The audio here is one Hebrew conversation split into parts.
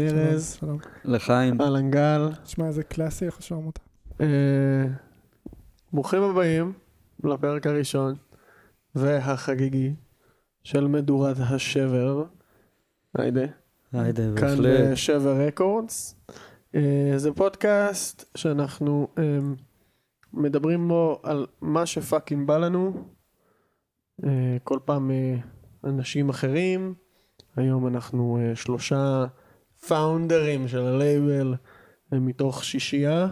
אהלן ארז, שלום. לחיים. אהלן גל. תשמע, איזה קלאסי, איך שומעים אותה. ברוכים הבאים לפרק הראשון והחגיגי של מדורת השבר. היידה. היידה, כאן בהחלט. בשבר רקורדס. אה, זה פודקאסט שאנחנו אה, מדברים בו על מה שפאקינג בא לנו. אה, כל פעם אנשים אחרים. היום אנחנו שלושה פאונדרים של הלייבל אה, מתוך שישייה,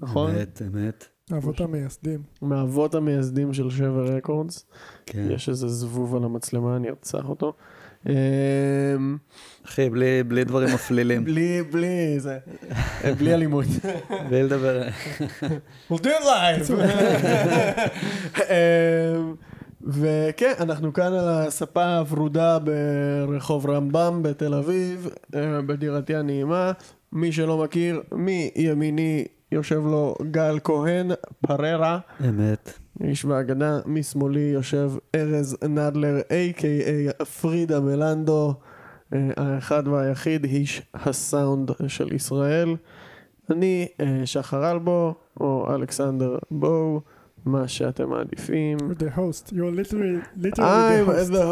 נכון? אמת, אמת. האבות המייסדים. מהאבות המייסדים של שבר רקורדס. כן. יש איזה זבוב על המצלמה, אני ארצח אותו. אה, אחי, בלי, בלי דברים מפלילים. בלי, בלי, זה, בלי אלימות. בלי לדבר. we'll do it live. וכן, אנחנו כאן על הספה הוורודה ברחוב רמב"ם בתל אביב, אה, בדירתי הנעימה. מי שלא מכיר, מימיני יושב לו גל כהן, פררה, אמת. איש בהגדה, משמאלי יושב ארז נדלר, a.k.a פרידה מלנדו, אה, האחד והיחיד, איש הסאונד של ישראל. אני אה, שחר אלבו, או אלכסנדר בואו, מה שאתם מעדיפים. The host. You're literally, literally I'm the host. the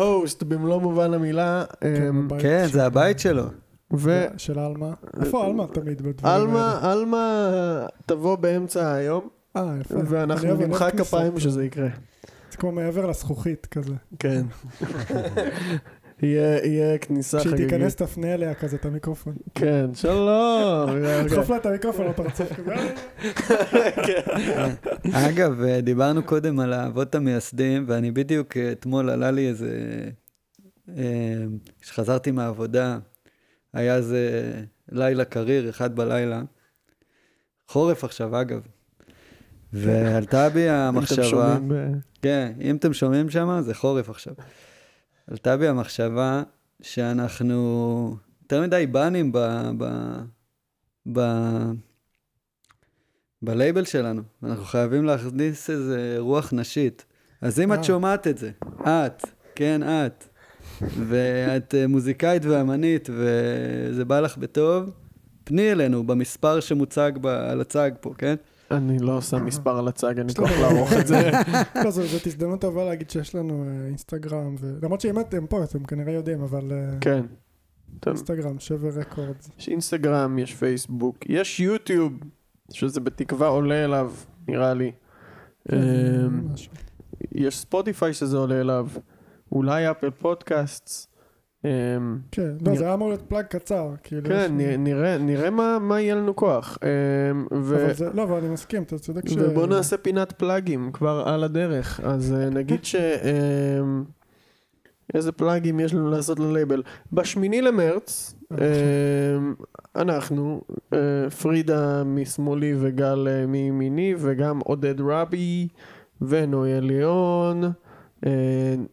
host במלוא מובן המילה. כן, אמ, כן, זה הבית שלו. של עלמה. איפה עלמה תמיד בדברים עלמה, האלה? עלמה תבוא באמצע היום, אה, יפה. ואנחנו נמחא. כפיים שזה יקרה. זה כמו מעבר לזכוכית כזה. כן. יהיה כניסה כשהיא חגיגית. תיכנס תפנה אליה כזה את המיקרופון. כן, שלום. תדחוף לה את המיקרופון לפרצוף כזה. כן. אגב, אה, דיברנו קודם על האבות המייסדים, ואני בדיוק אה, אתמול עלה לי איזה... אה, כשחזרתי מהעבודה, היה איזה לילה קריר, אחד בלילה. חורף עכשיו, אגב. ועלתה בי אתם המחשבה... שומעים ב- כן, אם אתם שומעים שם, זה חורף עכשיו. עלתה בי המחשבה שאנחנו יותר מדי בנים ב... ב... ב... בלייבל שלנו. אנחנו חייבים להכניס איזה רוח נשית. אז אם את אה. שומעת את זה, את, כן, את, ואת אה, מוזיקאית ואמנית, וזה בא לך בטוב, פני אלינו במספר שמוצג ב... על הצג פה, כן? אני לא שם מספר על הצג, לי כוח לערוך את זה. לא, זאת הזדמנות טובה להגיד שיש לנו אה, אינסטגרם, למרות שאם אתם פה אתם כנראה יודעים, אבל אה, כן. אינסטגרם, שבר Records. יש אינסטגרם, יש פייסבוק, יש יוטיוב, שזה בתקווה עולה אליו, נראה לי. כן, אמ. יש ספוטיפיי שזה עולה אליו, אולי אפל פודקאסט. אמ, כן, לא, זה היה אמור להיות plug קצר, כאילו. כן, נראה- מה יהיה לנו כוח. אמ, לא, אבל אני מסכים, אתה צודק ש... ובוא נעשה פינת פלאגים כבר על הדרך. אז אה, נגיד ש... אמ, איזה פלאגים יש לנו לעשות ללייבל? בשמיני למרץ, אמ, אנחנו, אה, פרידה משמאלי וגל אה, מימיני, וגם עודד רבי ונויה ליאון, אה,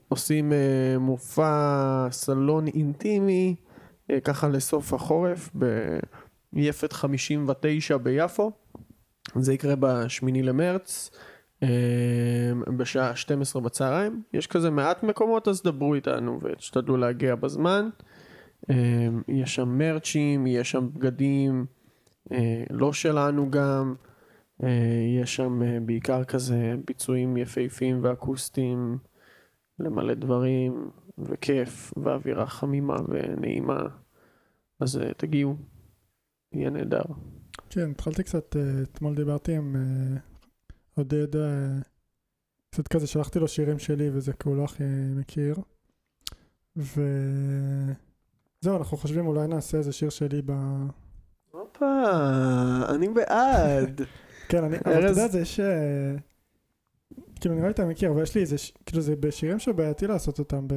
עושים אה, מופע סלון אינטימי, אה, ככה לסוף החורף, ביפת 59 ביפו. זה יקרה בשמיני למרץ, אה, בשעה 12 בצהריים. יש כזה מעט מקומות, אז דברו איתנו ותשתדלו להגיע בזמן. אה, יש שם מרצ'ים, יש שם בגדים, אה, לא שלנו גם. אה, יש שם אה, בעיקר כזה ביצועים יפהפיים ואקוסטיים, למלא דברים, וכיף, ואווירה חמימה ונעימה. אז אה, תגיעו, יהיה נהדר. כן, התחלתי קצת, אה, אתמול דיברתי עם אה, עודד, קצת כזה שלחתי לו שירים שלי וזה כי הוא לא הכי מכיר. וזהו, אנחנו חושבים אולי נעשה איזה שיר שלי ב... הופה, אני בעד. כן, אני, אבל אתה יודע, זה יש... כאילו, נראה לי אתה מכיר, אבל יש לי איזה, ש- כאילו, זה בשירים שבעייתי לעשות אותם ב...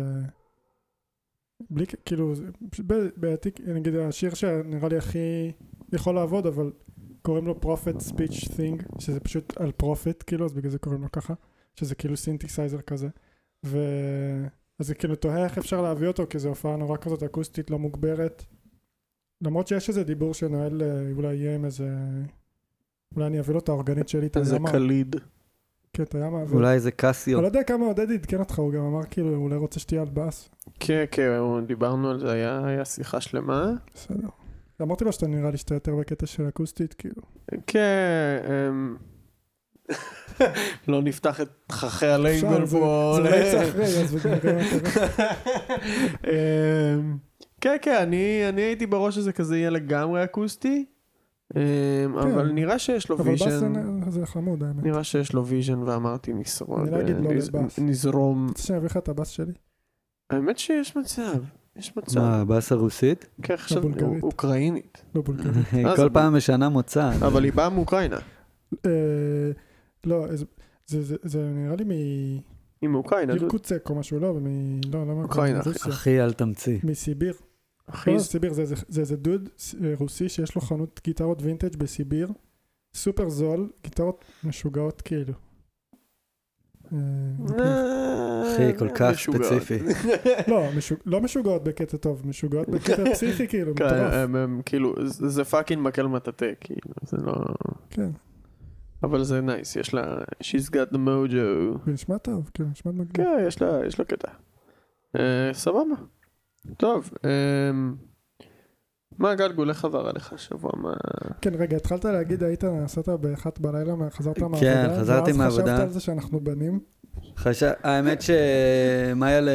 בלי, כאילו, ב- בעייתי, נגיד, השיר שנראה לי הכי יכול לעבוד, אבל קוראים לו Prophet Speech Thing, שזה פשוט על Prophet, כאילו, אז בגלל זה קוראים לו ככה, שזה כאילו סינתסייזר כזה. ו... אז זה כאילו תוהה איך אפשר להביא אותו, כי זו הופעה נורא כזאת אקוסטית, לא מוגברת. למרות שיש איזה דיבור שנוה, אה, אולי יהיה עם איזה... אולי אני אביא לו את האורגנית שלי, את איזה הנעמה. קליד. כן, אתה היה מעביר. אולי איזה קסיו. אני לא יודע כמה עודד עדכן אותך, הוא גם אמר כאילו, אולי רוצה שתהיה על בס. כן, כן, דיברנו על זה, היה היה שיחה שלמה. בסדר. אמרתי לו שאתה נראה לי שאתה יותר בקטע של אקוסטית, כאילו. כן, אמ, לא נפתח את תככי הלייבל זה- פה. זה ל- אולי יצא אחרי, אז. אמ, כן, כן, אני אני הייתי בראש שזה כזה יהיה לגמרי אקוסטי, אבל נראה שיש לו כן. אבל vision. זה- זה חמוד, האמת. נראה שיש לו vision ואמרתי נשרוד, אני לא אגיד לא לבאס. נזרום. רוצה שאני אביא לך את הבס שלי? האמת שיש מצב, יש מצב. מה, באסה רוסית? כן, עכשיו בולגרית. אוקראינית, לא בולגרית. אה, כל זה פעם משנה מוצא. אבל היא באה מאוקראינה. אה, לא, זה- נראה לי היא מאוקראינה, דוד. מילקוצק או משהו, לא, מ- לא, לא אוקראינה, מרוסיה. אחי, אל תמציא. מסיביר. אחי, לא, סיביר, זה- זה- זה איזה דוד אה, רוסי שיש לו חנות גיטרות וינטג' בסיביר, סופר זול, גיטרות משוגעות כאילו. אה, אחי, כל כך משוגעות. ספציפי. לא, לא משוגעות בקטע טוב, משוגעות בקטע פסיכי כאילו, כן, מטורף. כאילו, זה זה fucking מקל מטאטא, כאילו, זה לא... כן, אבל זה nice, יש לה... She's got the mojo. נשמע טוב, כן, נשמע מגניב. כן, יש לה, יש לה קטע. אה, סבבה. טוב, אמ, מה גלגול, איך עבר עליך השבוע? מה... כן, רגע, התחלת להגיד, היית, נסעת באחת בלילה, חזרת כן, מהעבודה, חזרתי ואז מהעבודה. חשבת על זה שאנחנו בנים, חשב... האמת שמאיה ל...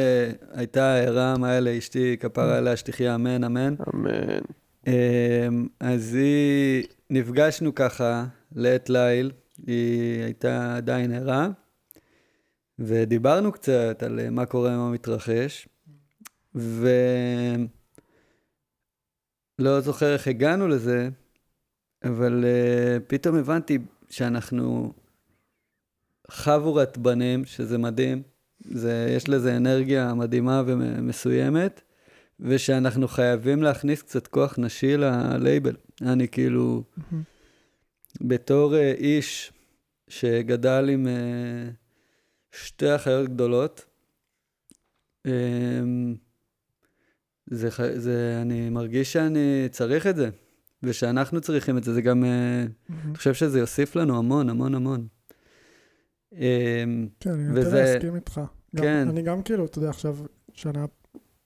הייתה ערה, מאיה לאשתי, כפרה עליה שתחיה אמן, אמן. אמן. אמ, אז היא, נפגשנו ככה לעת ליל, היא הייתה עדיין ערה, ודיברנו קצת על אה, מה קורה, מה מתרחש, ולא זוכר איך הגענו לזה, אבל uh, פתאום הבנתי שאנחנו חבורת בנים, שזה מדהים, זה, יש לזה אנרגיה מדהימה ומסוימת, ושאנחנו חייבים להכניס קצת כוח נשי ללייבל. אני כאילו, בתור uh, איש שגדל עם uh, שתי אחיות גדולות, um, זה, זה, אני מרגיש שאני צריך את זה, ושאנחנו צריכים את זה, זה גם, uh, אני חושב שזה יוסיף לנו המון, המון, המון. Um, כן, אני וזה- להסכים איתך. גם- כן. אני גם כאילו, אתה יודע, עכשיו שנה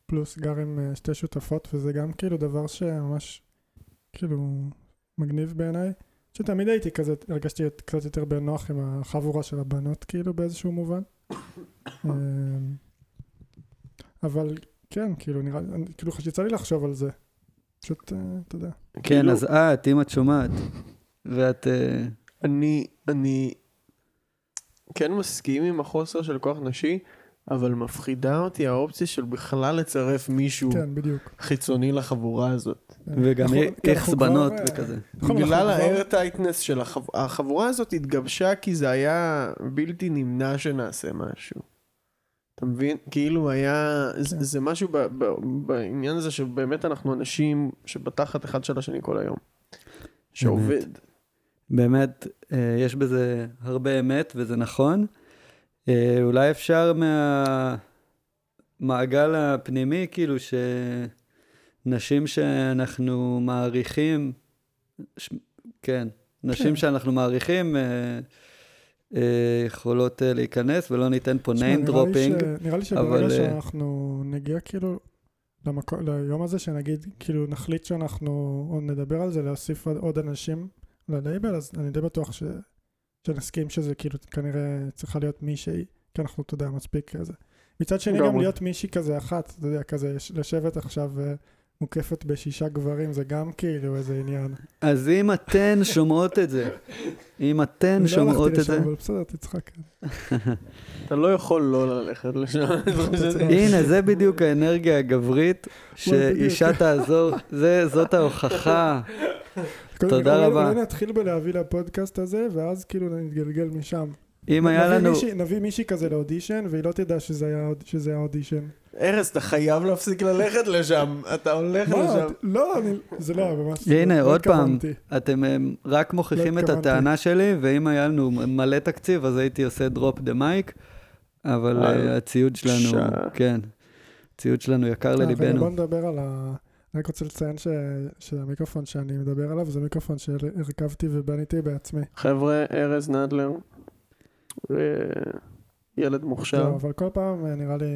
פלוס גר עם אה, שתי שותפות, וזה גם כאילו דבר שממש, כאילו, מגניב בעיניי. שתמיד הייתי כזה, הרגשתי קצת יותר בנוח עם החבורה של הבנות, כאילו, באיזשהו מובן. אמ, אבל כן, כאילו, נראה כאילו, יצא לי לחשוב על זה. פשוט, אה, אתה יודע. כן, כאילו- אז את, אם את שומעת, ואת... אה, אני, אני כן מסכים עם החוסר של כוח נשי, אבל מפחידה אותי האופציה של בכלל לצרף מישהו כן, בדיוק. חיצוני לחבורה הזאת. וגם כן, איכס אנחנו כבר, בנות אה, וכזה. נכון, בגלל האיירטייטנס של החב... החבורה הזאת התגבשה כי זה היה בלתי נמנע שנעשה משהו. אתה מבין? כאילו היה, זה, כן. זה משהו ב, ב, בעניין הזה שבאמת אנחנו אנשים שבתחת אחד של השני כל היום. שעובד. באמת, אה, יש בזה הרבה אמת, וזה נכון. אה, אולי אפשר מהמעגל הפנימי, כאילו, שנשים שאנחנו מעריכים, ש... כן, נשים כן. שאנחנו מעריכים, אה, יכולות אה, להיכנס, ולא ניתן פה name נראה לי dropping. ש- נראה לי שברגע אה, שאנחנו נגיע כאילו למקו- ליום הזה, שנגיד, כאילו נחליט שאנחנו עוד נדבר על זה, להוסיף עוד- אנשים ללייבל, אז אני די בטוח ש- שנסכים שזה כאילו כנראה צריכה להיות מישהי, כי אנחנו, אתה יודע, מספיק כזה. מצד שני, גם לגמרי. להיות מישהי כזה אחת, אתה יודע, כזה, לשבת עכשיו אה, מוקפת בשישה גברים, זה גם כאילו איזה עניין. אז אם אתן שומעות את זה, אם אתן אני לא שומעות הלכתי את לשם, זה, אבל בסדר, תצחק. אתה לא יכול לא ללכת לשם. הנה, זה בדיוק האנרגיה הגברית. שאישה תעזור, זה, זאת ההוכחה. תודה רבה. אולי נתחיל בלהביא לפודקאסט הזה, ואז כאילו נתגלגל משם. אם היה לנו... מישהי- נביא מישהי כזה לאודישן, והיא לא תדע שזה היה שזה היה אודישן. ארז, אתה חייב להפסיק ללכת לשם. אתה הולך? לשם. לא, אני- זה לא, ממש. הנה, לא עוד פעם. אתם הם, רק מוכיחים את התכוונתי. הטענה שלי, ואם היה לנו מלא תקציב, אז הייתי עושה drop the mic, אבל אה, הציוד שלנו. כן, הציוד שלנו יקר אה, לליבנו. בוא נדבר על ה... אני רק רוצה לציין ש- שהמיקרופון שאני מדבר עליו זה מיקרופון שהרכבתי ובניתי בעצמי. חבר'ה, ארז נדלר, ילד מוכשר. לא, אבל כל פעם אה, נראה לי,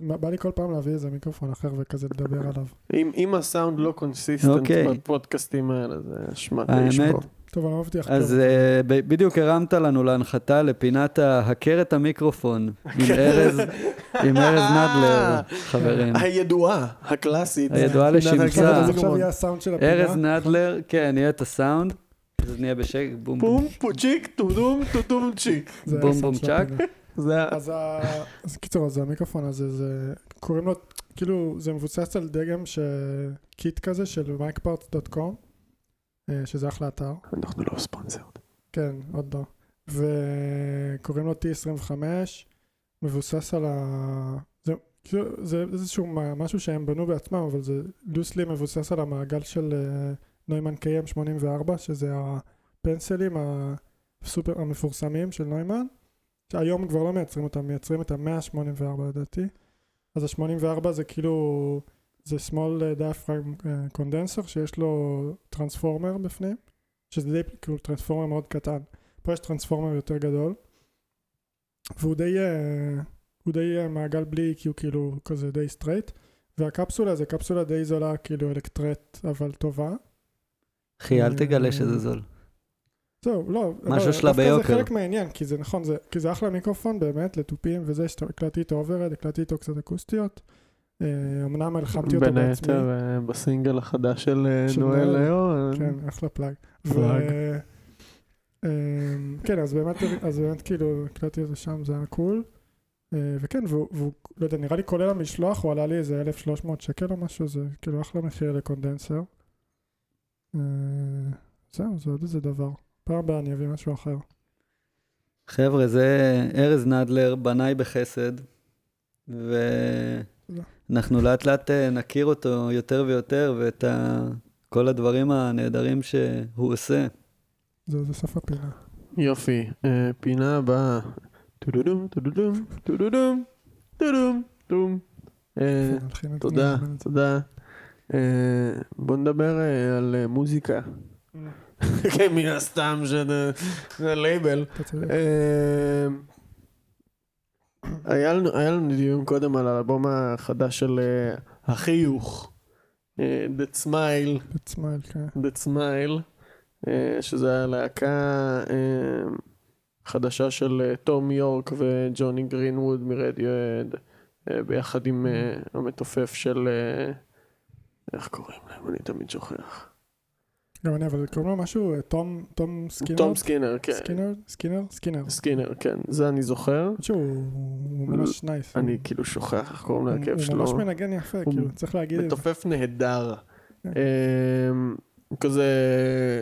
בא לי כל פעם להביא איזה מיקרופון אחר וכזה לדבר עליו. אם, אם הסאונד לא consistent אוקיי. בפודקאסטים האלה, זה אשמת האמת, האיש פה. טוב, אני לא מבטיח אז. אה, ב- בדיוק הרמת לנו להנחתה לפינת הכר את המיקרופון עם ארז עם ארז נדלר, חברים. הידועה, הקלאסית. הידועה לשמצה. ארז נדלר, כן, יהיה את הסאונד. אז נהיה בשקט, בום בום. טודום צ'יק. זה בום, הסאונד בום, של צ'ק. הפינה. זה ה... אז קיצור, אז המיקרופון הזה, זה, קוראים לו, כאילו, זה מבוסס על דגם ש... kit כזה של micparts.com, אה, שזה אחלה אתר. אנחנו לא ספונסר. כן, עוד לא. וקוראים לו T25, מבוסס על ה... זה, כאילו, זה איזשהו מה- משהו שהם בנו בעצמם, אבל זה loosely מבוסס על המעגל של אה, נוימן KM84, שזה הפנסלים הסופר המפורסמים של נוימן, שהיום כבר לא מייצרים אותם, מייצרים את ה-184 לדעתי. אז ה-84 זה כאילו, זה small diaphragm אה, condenser שיש לו transformer בפנים, שזה די כאילו transformer מאוד קטן. פה יש transformer יותר גדול, והוא די, אה, הוא די אה, מעגל בלי, הוא כאילו כזה די straight, והקפסולה זה קפסולה די זולה, כאילו אלקטרט, אבל טובה. אחי, אל תגלה שזה זול. זהו, לא, משהו לא, שלה דווקא ביוקר. זה חלק מהעניין, כי זה נכון, זה, כי זה אחלה מיקרופון באמת לתופים וזה, שהקלטתי איתו אוברד, הקלטתי איתו קצת אקוסטיות. אה, אמנם הלחמתי אותו בין בעצמי. היתר אה, בסינגל החדש של אה, של נואל. לאו. כן, אחלה פלאג. פלאג. כן, אז באמת, אז באמת כאילו הקלטתי את זה שם, זה היה קול. וכן, והוא, והוא, לא יודע, נראה לי כולל המשלוח, הוא עלה לי איזה 1,300 שקל או משהו, זה כאילו אחלה מחיר לקונדנסר. אה, זהו, זה עוד איזה דבר. פעם הבאה אני אביא משהו אחר. חבר'ה, זה ארז נדלר, בנאי בחסד, ואנחנו לאט לאט אה, נכיר אותו יותר ויותר, ואת ה... כל הדברים הנהדרים שהוא עושה. זה, זה סוף הפינה. יופי, אה, פינה הבאה. טודודום, טודודום, טודודום, טודום, את- תודה. תודה. אה, בוא נדבר אה, על אה, מוזיקה. כן, מן הסתם של אה, לייבל. היה לנו דיון קודם על האלבום החדש של החיוך, The Smile. The Smile, כן. The Smile, שזה הלהקה חדשה של תום יורק וג'וני גרינווד מרדיואד, ביחד עם המתופף של... איך קוראים להם? אני תמיד שוכח. גם אני, אבל קוראים לו משהו, אה, תום, תום סקינר? תום סקינר, כן. סקינר? סקינר? סקינר. סקינר, כן. זה אני זוכר. שהוא הוא ממש nice. אני הוא- כאילו שוכח איך קוראים להרכב הוא שלו. ממש מנגן יפה, הוא כאילו, צריך להגיד. מתופף נהדר. אמ, כזה,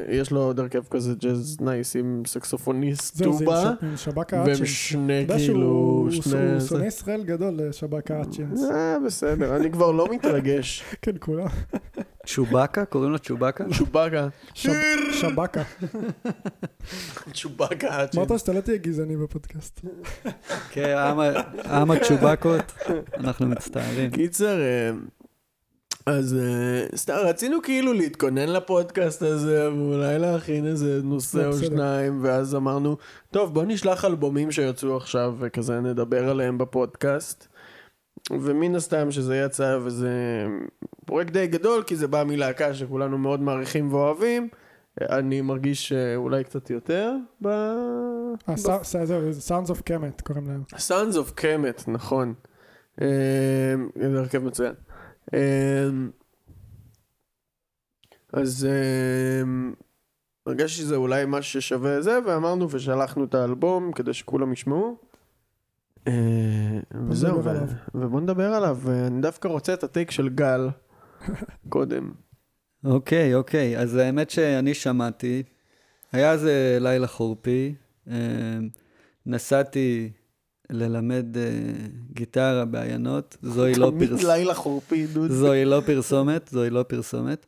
יש לו עוד הרכב כזה ג'אז נייס עם סקסופוניסט זהו, זה עם טובה, שב"כ והם האצ'ינס. שני כאילו, שהוא הוא שני... שונא ישראל גדול לשב"כ האצ'ינס. אה, בסדר, אני כבר לא מתרגש. כן, כולם. צ'ובאקה? קוראים לו צ'ובאקה? צ'ובאקה. שב- שב"כה. צ'ובאקה. אמרת שאתה לא תהיה גזעני בפודקאסט. כן, עם הצ'ובאקות, אנחנו מצטערים. קיצר, אה, אז אה, סתם רצינו כאילו להתכונן לפודקאסט הזה, ואולי להכין איזה נושא לא, או. שניים, ואז אמרנו, טוב, בוא נשלח אלבומים שיצאו עכשיו, וכזה נדבר עליהם בפודקאסט. ומן הסתם שזה יצא, וזה פרויקט די גדול, כי זה בא מלהקה שכולנו מאוד מעריכים ואוהבים. אני מרגיש שאולי קצת יותר ב... אה, ס- ס- זהו, זה Sounds of Kemet קוראים להם. Sons of Kemet, נכון. אה, זה הרכב מצוין. אה, אז אה, הרגשתי שזה אולי משהו ששווה זה, ואמרנו ושלחנו את האלבום כדי שכולם ישמעו. אה, וזהו. ובוא נדבר עליו, ואני דווקא רוצה את הטייק של גל קודם. אוקיי, אוקיי, אז האמת שאני שמעתי, היה איזה לילה חורפי, אה, נסעתי ללמד אה, גיטרה בעיינות, זוהי לא תמיד פרס... לילה חורפי, דוד. זוהי לא פרסומת, זוהי לא פרסומת.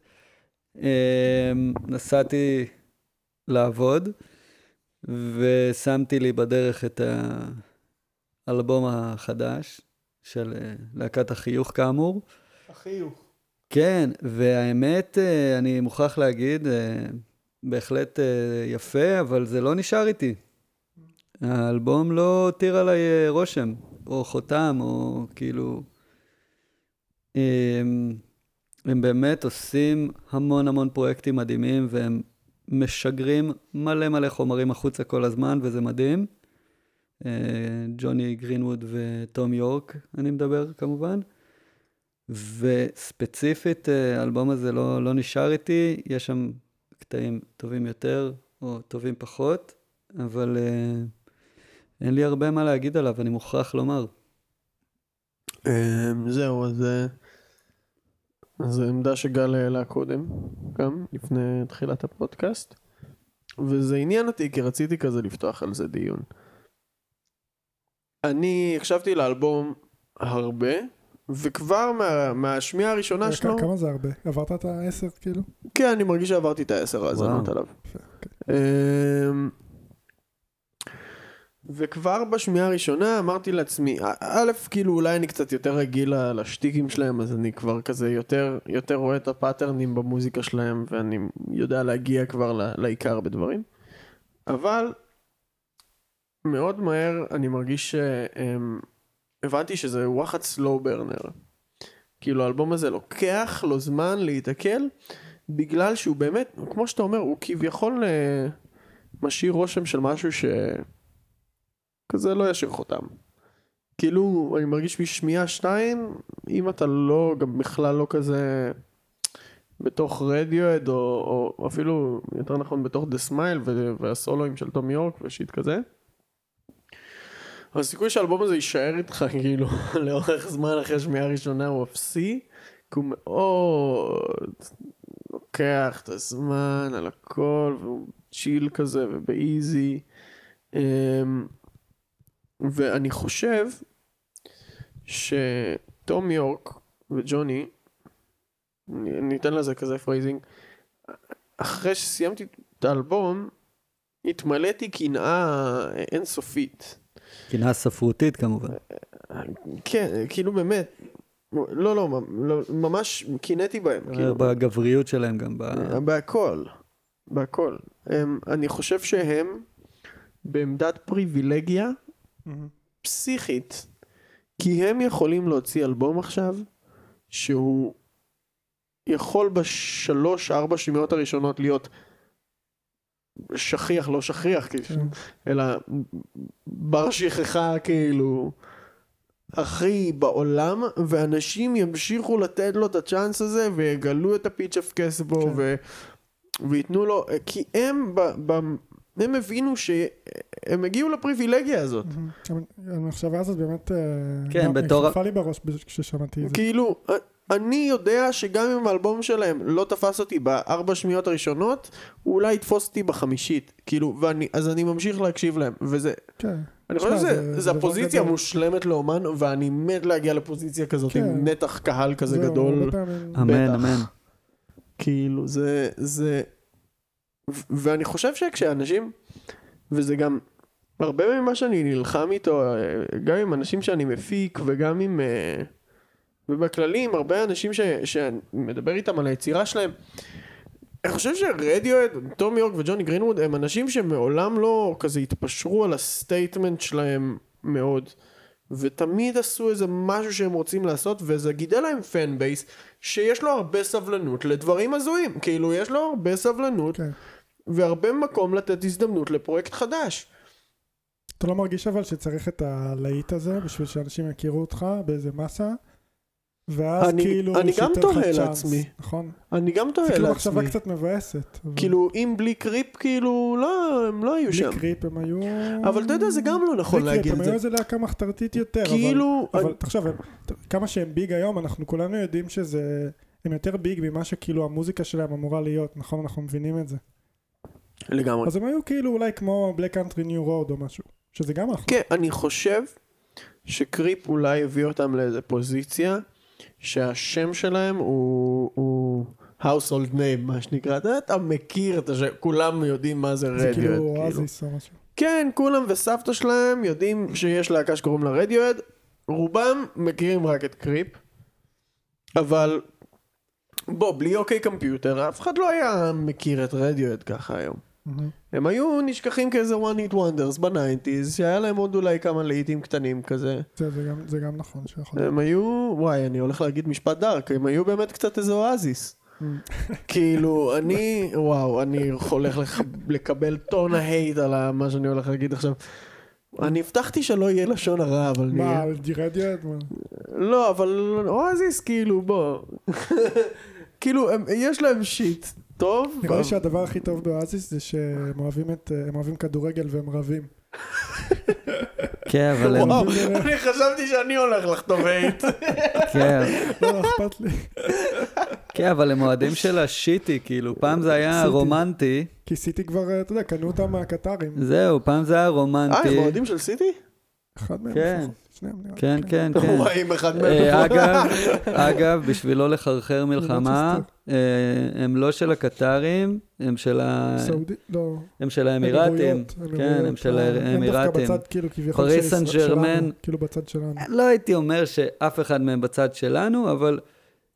אה, נסעתי לעבוד, ושמתי לי בדרך את האלבום החדש של אה, להקת החיוך כאמור. החיוך. כן, והאמת, אה, אני מוכרח להגיד, בהחלט יפה, אבל זה לא נשאר איתי. האלבום לא הותיר עליי אה, רושם, או חותם, או כאילו... הם, הם באמת עושים המון המון פרויקטים מדהימים, והם משגרים מלא מלא חומרים החוצה כל הזמן, וזה מדהים. אה, ג'וני גרינווד וטום יורק, אני מדבר כמובן. וספציפית, אה, האלבום הזה לא, לא נשאר איתי, יש שם קטעים טובים יותר או טובים פחות, אבל uh, אין לי הרבה מה להגיד עליו, אני מוכרח לומר. אמ, זהו, אז אה, זו עמדה שגל העלה קודם, גם לפני תחילת הפודקאסט, וזה עניין אותי כי רציתי כזה לפתוח על זה דיון. אני הקשבתי לאלבום הרבה, וכבר מה, מהשמיעה הראשונה כ- שלו, כמה זה הרבה? עברת את העשר כאילו? כן, אני מרגיש שעברתי את העשר האזנות. עליו. אמ, וכבר בשמיעה הראשונה אמרתי לעצמי, א- כאילו אולי אני קצת יותר רגיל לשטיקים שלהם, אז אני כבר כזה יותר, יותר רואה את הפאטרנים במוזיקה שלהם, ואני יודע להגיע כבר לעיקר בדברים. אבל מאוד מהר אני מרגיש שהבנתי שזה וואחד slow burner. כאילו האלבום הזה לוקח לו זמן להתעכל, בגלל שהוא באמת, כמו שאתה אומר, הוא כביכול אה, משאיר רושם של משהו ש... כזה לא ישאיר חותם. כאילו, אני מרגיש משמיעה שתיים, אם אתה לא, גם בכלל לא כזה בתוך רדיואד, או, או אפילו, יותר נכון, בתוך The Smile והסולואים של תום יורק ו shit כזה. הסיכוי שהאלבום הזה יישאר איתך כאילו לאורך זמן אחרי השמיעה הראשונה הוא אפסי, כי הוא מאוד לוקח את הזמן על הכל והוא chill כזה וב easy. אמ, ואני חושב שתום יורק וג'וני, אני אתן לזה כזה phrasing, אחרי שסיימתי את האלבום, התמלאתי קנאה אינסופית. קנאה ספרותית כמובן. כן, כאילו באמת, לא, לא, לא ממש קינאתי בהם. כאילו, בגבריות שלהם גם. ב... בהכל, בהכל. הם, אני חושב שהם בעמדת פריבילגיה. פסיכית, כי הם יכולים להוציא אלבום עכשיו, שהוא יכול בשלוש ארבע שניות הראשונות להיות שכיח לא שכיח, כאילו, כן. אלא בר שכחה כאילו הכי בעולם, ואנשים ימשיכו לתת לו את הצ'אנס הזה ויגלו את הפיץ' אף כסבו כן. ו... וייתנו לו, כי הם, ב... ב... הם הבינו שהם הגיעו לפריבילגיה הזאת. המחשבה הזאת באמת... אה, כן, בתור- החלפה לי בראש כששמעתי את זה. כאילו, אני יודע שגם אם האלבום שלהם לא תפס אותי בארבע שניות הראשונות, הוא אולי יתפוס אותי בחמישית. כאילו, ואני, אז אני ממשיך להקשיב להם, וזה, כן. אני חושב שזה הפוזיציה. המושלמת לאומן, ואני מת להגיע לפוזיציה כזאת כן. עם נתח קהל כזה גדול. אמן. אמן. כאילו, זה, ואני חושב שכשאנשים, וזה גם הרבה ממה שאני נלחם איתו, אה, גם עם אנשים שאני מפיק וגם עם, אה, ובכללי עם הרבה אנשים ש, שאני מדבר איתם על היצירה שלהם, אני חושב שרדיואד, תום יורק וג'וני גרינווד הם אנשים שמעולם לא כזה התפשרו על ה statement שלהם מאוד. ותמיד עשו איזה משהו שהם רוצים לעשות וזה גידל להם fan base שיש לו הרבה סבלנות לדברים הזויים כאילו יש לו הרבה סבלנות כן. והרבה מקום לתת הזדמנות לפרויקט חדש. אתה לא מרגיש אבל שצריך את הלהיט הזה בשביל שאנשים יכירו אותך באיזה מסה? ואז אני- כאילו... אני גם תוהה לעצמי. נכון? אני גם זה תוהה כאילו לעצמי. מחשבה קצת מבאסת. אבל כאילו אם בלי קריפ כאילו לא הם לא היו שם. בלי קריפ הם היו... אבל אתה יודע זה גם לא נכון בלי קריפ להגיד הם את היו זה. איזה להקה מחתרתית יותר. אבל- כאילו אבל תחשוב, הם- כמה שהם ביג היום, אנחנו כולנו יודעים שזה... הם יותר big ממה שכאילו המוזיקה שלהם אמורה להיות, נכון? אנחנו מבינים את זה. לגמרי. אז הם היו כאילו אולי כמו Black Country, New Road או משהו, שזה גם אחלה. כן, אני חושב ש Creep אולי הביא אותם לאיזה פוזיציה שהשם שלהם הוא, הוא household name, מה שנקרא, אתה, אתה מכיר את השם, כולם יודעים מה זה זה רדיואד. כאילו כאילו. אואזיס או משהו. כן, כולם וסבתא שלהם יודעים שיש להקה שקוראים לה רדיואד, רובם מכירים רק את Creep, אבל בוא, בלי OK Computer, אף אחד לא היה מכיר את רדיואד ככה היום. מהמם. הם היו נשכחים כאיזה one hit wonders ב nineties, שהיה להם עוד אולי כמה להיטים קטנים כזה. זה זה גם- זה גם נכון שיכול להיות. הם היו, וואי, אני הולך להגיד משפט dark, הם היו באמת קצת איזה אואזיס. כאילו, אני, וואו, אני הולך לח- לקבל טון ה hate על מה שאני הולך להגיד עכשיו. אני הבטחתי שלא יהיה לשון הרע, אבל מה, נהיה. על ג'ירדיאד? לא, אבל אואזיס, כאילו, בוא. כאילו, הם- יש להם שיט טוב. נראה לי שהדבר הכי טוב באואזיס זה שהם אוהבים את, הם אוהבים כדורגל והם רבים. כן, אבל הם... וואו, אני חשבתי שאני הולך לחטוף הייט. כן, לא, לא אכפת לי. כן, אבל הם אוהדים של השיטי, כאילו, פעם זה היה. רומנטי, כי סיטי כבר, אה, אתה יודע, קנו אותם מהקטרים. זהו, פעם זה היה אה, רומנטי. הם אוהדים של סיטי? אחד מהם כן. שניהם נראה. כן, כן, כן. וואי, אם אחד אה, מהם... אגב, אגב, בשביל לא לחרחר מלחמה, אה, הם לא של הקטרים, הם של ה- סעודי? לא. הם של האמירתים. אמירויות, כן, הם של אה, הם האמירתים. דווקא בצד כאילו כביכול פריס של סן ישראל- ג'רמן. שלנו, כאילו בצד שלנו. לא הייתי אומר שאף אחד מהם בצד שלנו, אבל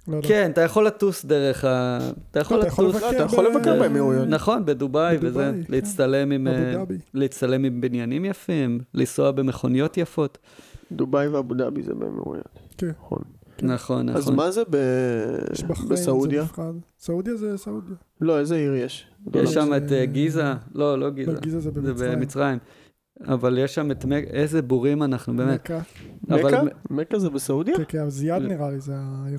לא, לא. כן, אתה יכול לטוס דרך ה... אתה יכול לטוס... לבקר אתה יכול ב- לבקר באמירויות. נכון, בדובאי בדובאי, וזה, כן. להצטלם עם... אה. להצטלם עם בניינים יפים, לנסוע במכוניות יפות. דובאי ואבו דאבי זה באמירויות. כן. נכון. נכון, אז נכון. מה זה ב- בסעודיה? סעודיה זה סעודיה. לא, איזה עיר יש? יש שם את אה, גיזה, לא, לא גיזה, לא, גיזה זה זה במצרים. במצרים. אבל יש שם את מק... איזה בורים אנחנו, באמת. מקה. אבל- מקה? מקה זה בסעודיה? כן, כן, אבל זיאד נראה לי, זה העיר.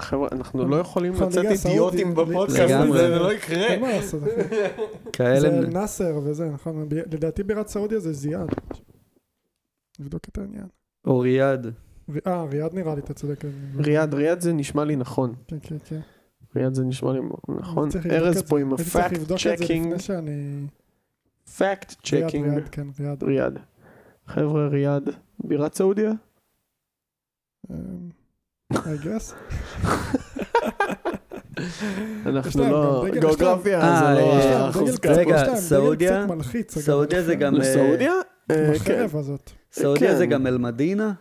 חבר'ה, אנחנו לא יכולים נכון, לצאת אידיוטים בפודקאסט. הזה, זה לא יקרה. אין מה לעשות, אחי. כאלה... זה נאסר וזה, נכון? לדעתי בירת סעודיה זה זיאד. נבדוק את העניין. או ריאד. אה, ריאד נראה לי, אתה צודק. ריאד, ריאד זה נשמע לי נכון. כן, כן, כן. ריאד זה נשמע לי נכון. ארז. פה עם הייתי צריך הפאקט לבדוק את זה צ'קינג. לפני שאני... fact ריאד, checking. ריאד, כן, ריאד. ריאד. חבר'ה, ריאד. בירת סעודיה? אמ, I guess. אנחנו לא... גיאוגרפיה להם- זה אה, לא החוזקה. דגל- רגע, סעודיה- סעודיה זה. גם... אה, לסעודיה? אה, כן. הזאת. סעודיה כן. זה גם אל-מדינה?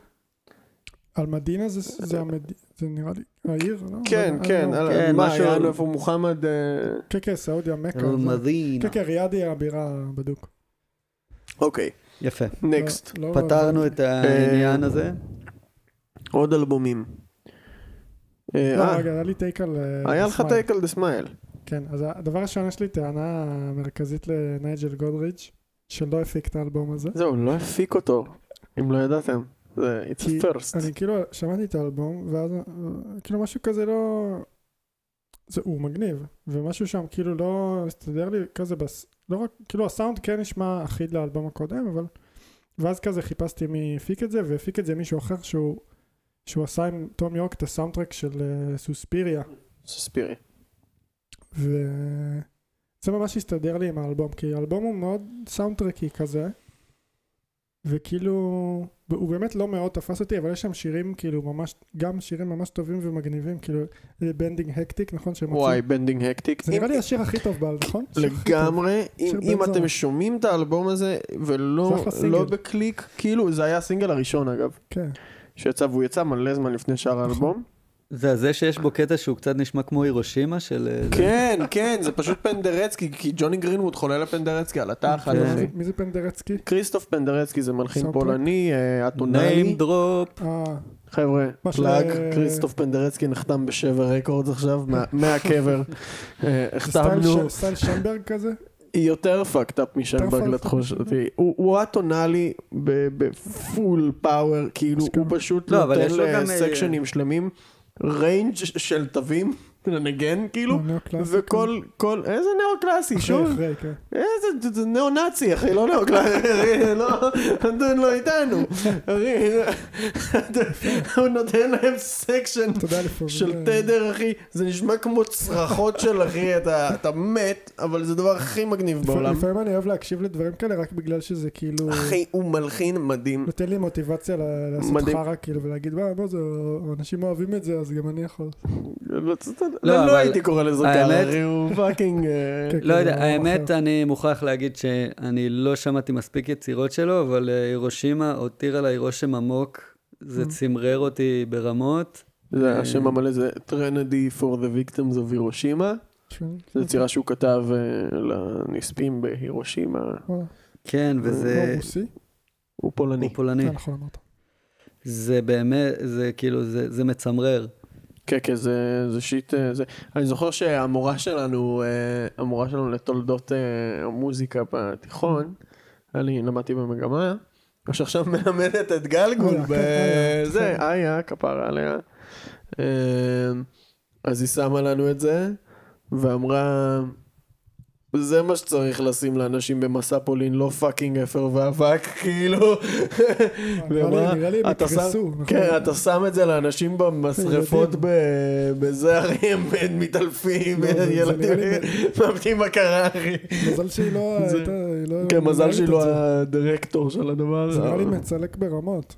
על מדינה זה זה המד... זה נראה לי העיר, לא? כן, לא, כן. לא. על- כן, מה, משהו- היה איפה מוחמד... אה, כן, כן, סעודיה, מכה. אל-מדינה. כן, כן, ריאד היא הבירה בדוק. אוקיי, יפה. next. לא- לא- פתרנו את העניין הזה. עוד אלבומים. אה, לא, אה, רגע, היה לי take על... אה, היה לך. take על The Smile. כן, אז הדבר הראשון, יש לי טענה מרכזית לנייג'ל גודריץ', שלא הפיק את האלבום הזה. זהו, לא הפיק אותו, אם לא ידעתם. זה it's a first. אני כאילו שמעתי את האלבום, ואז אה, כאילו משהו כזה לא... זה, הוא מגניב, ומשהו שם כאילו לא הסתדר לי כזה בס... לא רק, כאילו הסאונד כן נשמע אחיד לאלבום הקודם, אבל... ואז כזה חיפשתי מי הפיק את זה, והפיק את זה מישהו אחר שהוא, שהוא עשה עם תום יורק את הסאונדטרק של אה, סוספיריה, ספירי. וזה ממש הסתדר לי עם האלבום, כי האלבום הוא מאוד סאונדטרקי כזה, וכאילו, הוא באמת לא מאוד תפס אותי, אבל יש שם שירים כאילו ממש, גם שירים ממש טובים ומגניבים, כאילו Bending Hectic, נכון? שהם וואי, Bending Hectic. זה נראה לי השיר הכי טוב באלבום, נכון? לגמרי, אם, אתם. שומעים את האלבום הזה, ולא זה. לא בקליק, כאילו, זה היה הסינגל הראשון אגב, כן, שיצא, והוא יצא מלא זמן לפני שאר האלבום. זה זה שיש בו קטע שהוא קצת נשמע כמו הירושימה של... אה. כן, כן, זה פשוט פנדרצקי, כי ג'וני גרינווד חולה לפנדרצקי על התחת, כן. מי זה פנדרצקי? כריסטוף פנדרצקי זה מלחין? פולני, אה, אטונאלי. name drop. אה, חבר'ה, plug, כריסטוף פנדרצקי נחתם בשבר Records עכשיו, מה- מהקבר. החתמנו, style שנברג כזה? יותר fucked up משנברג fucked up משנברג. אותי. הוא אטונאלי ב full power, כאילו. הוא פשוט לא, נותן יש לו גם, לסקשנים שלמים range של תווים לנגן, כאילו. וכל, כל, איזה ניאו-קלאסי, אחרי, שוב, כן. איזה, זה ניאו-נאצי, אחי, לא ניאו-קלאסי, אחי, לא, אדון לא איתנו, אחי, הוא נותן להם section. של תדר, אחי, זה נשמע כמו צרחות של אחי, אתה, מת, אבל זה הדבר הכי מגניב בעולם. לפעמים אני אוהב להקשיב לדברים כאלה רק בגלל שזה כאילו... אחי, הוא מלחין מדהים. נותן לי מוטיבציה לעשות. חרא כאילו ולהגיד זה אנשים אוהבים את זה אז גם אני יכול. לא, לא, לא הייתי קורא לזה האמת- ככה, אחי, הוא fucking... אה, כן, לא כן, יודע, זה האמת. אני מוכרח להגיד שאני לא שמעתי מספיק יצירות שלו, אבל אה, הירושימה הותיר עליי רושם עמוק. זה Mm. צמרר אותי ברמות. זה השם המלא זה Trinity for the Victims of Hiroshima. זו יצירה שהוא כתב אה, לנספים בהירושימה. כן, הוא וזה רוסי? הוא פולני. הוא פולני. אה, נכון. זה באמת, זה כאילו, זה זה מצמרר. כן, כן, זה, זה shit, אה, זה... אני זוכר שהמורה שלנו, אה, המורה שלנו לתולדות אה, המוזיקה בתיכון, אני למדתי במגמה, שעכשיו מלמדת את גלגול בזה. איה, כפרה עליה. אז היא שמה לנו את זה, ואמרה, זה מה שצריך לשים לאנשים במסע פולין, לא fucking אפר ואבק, כאילו. הם "אתה שם-? כן, אתה שם את זה לאנשים במשרפות בזה, אחי, הם מתעלפים, לא, ילדים מאבדים הכרה, אחי. מזל שהיא לא הייתה... לא כן, מזל שהיא לא. הדירקטור של הדבר. זה נראה לי מצלק ברמות.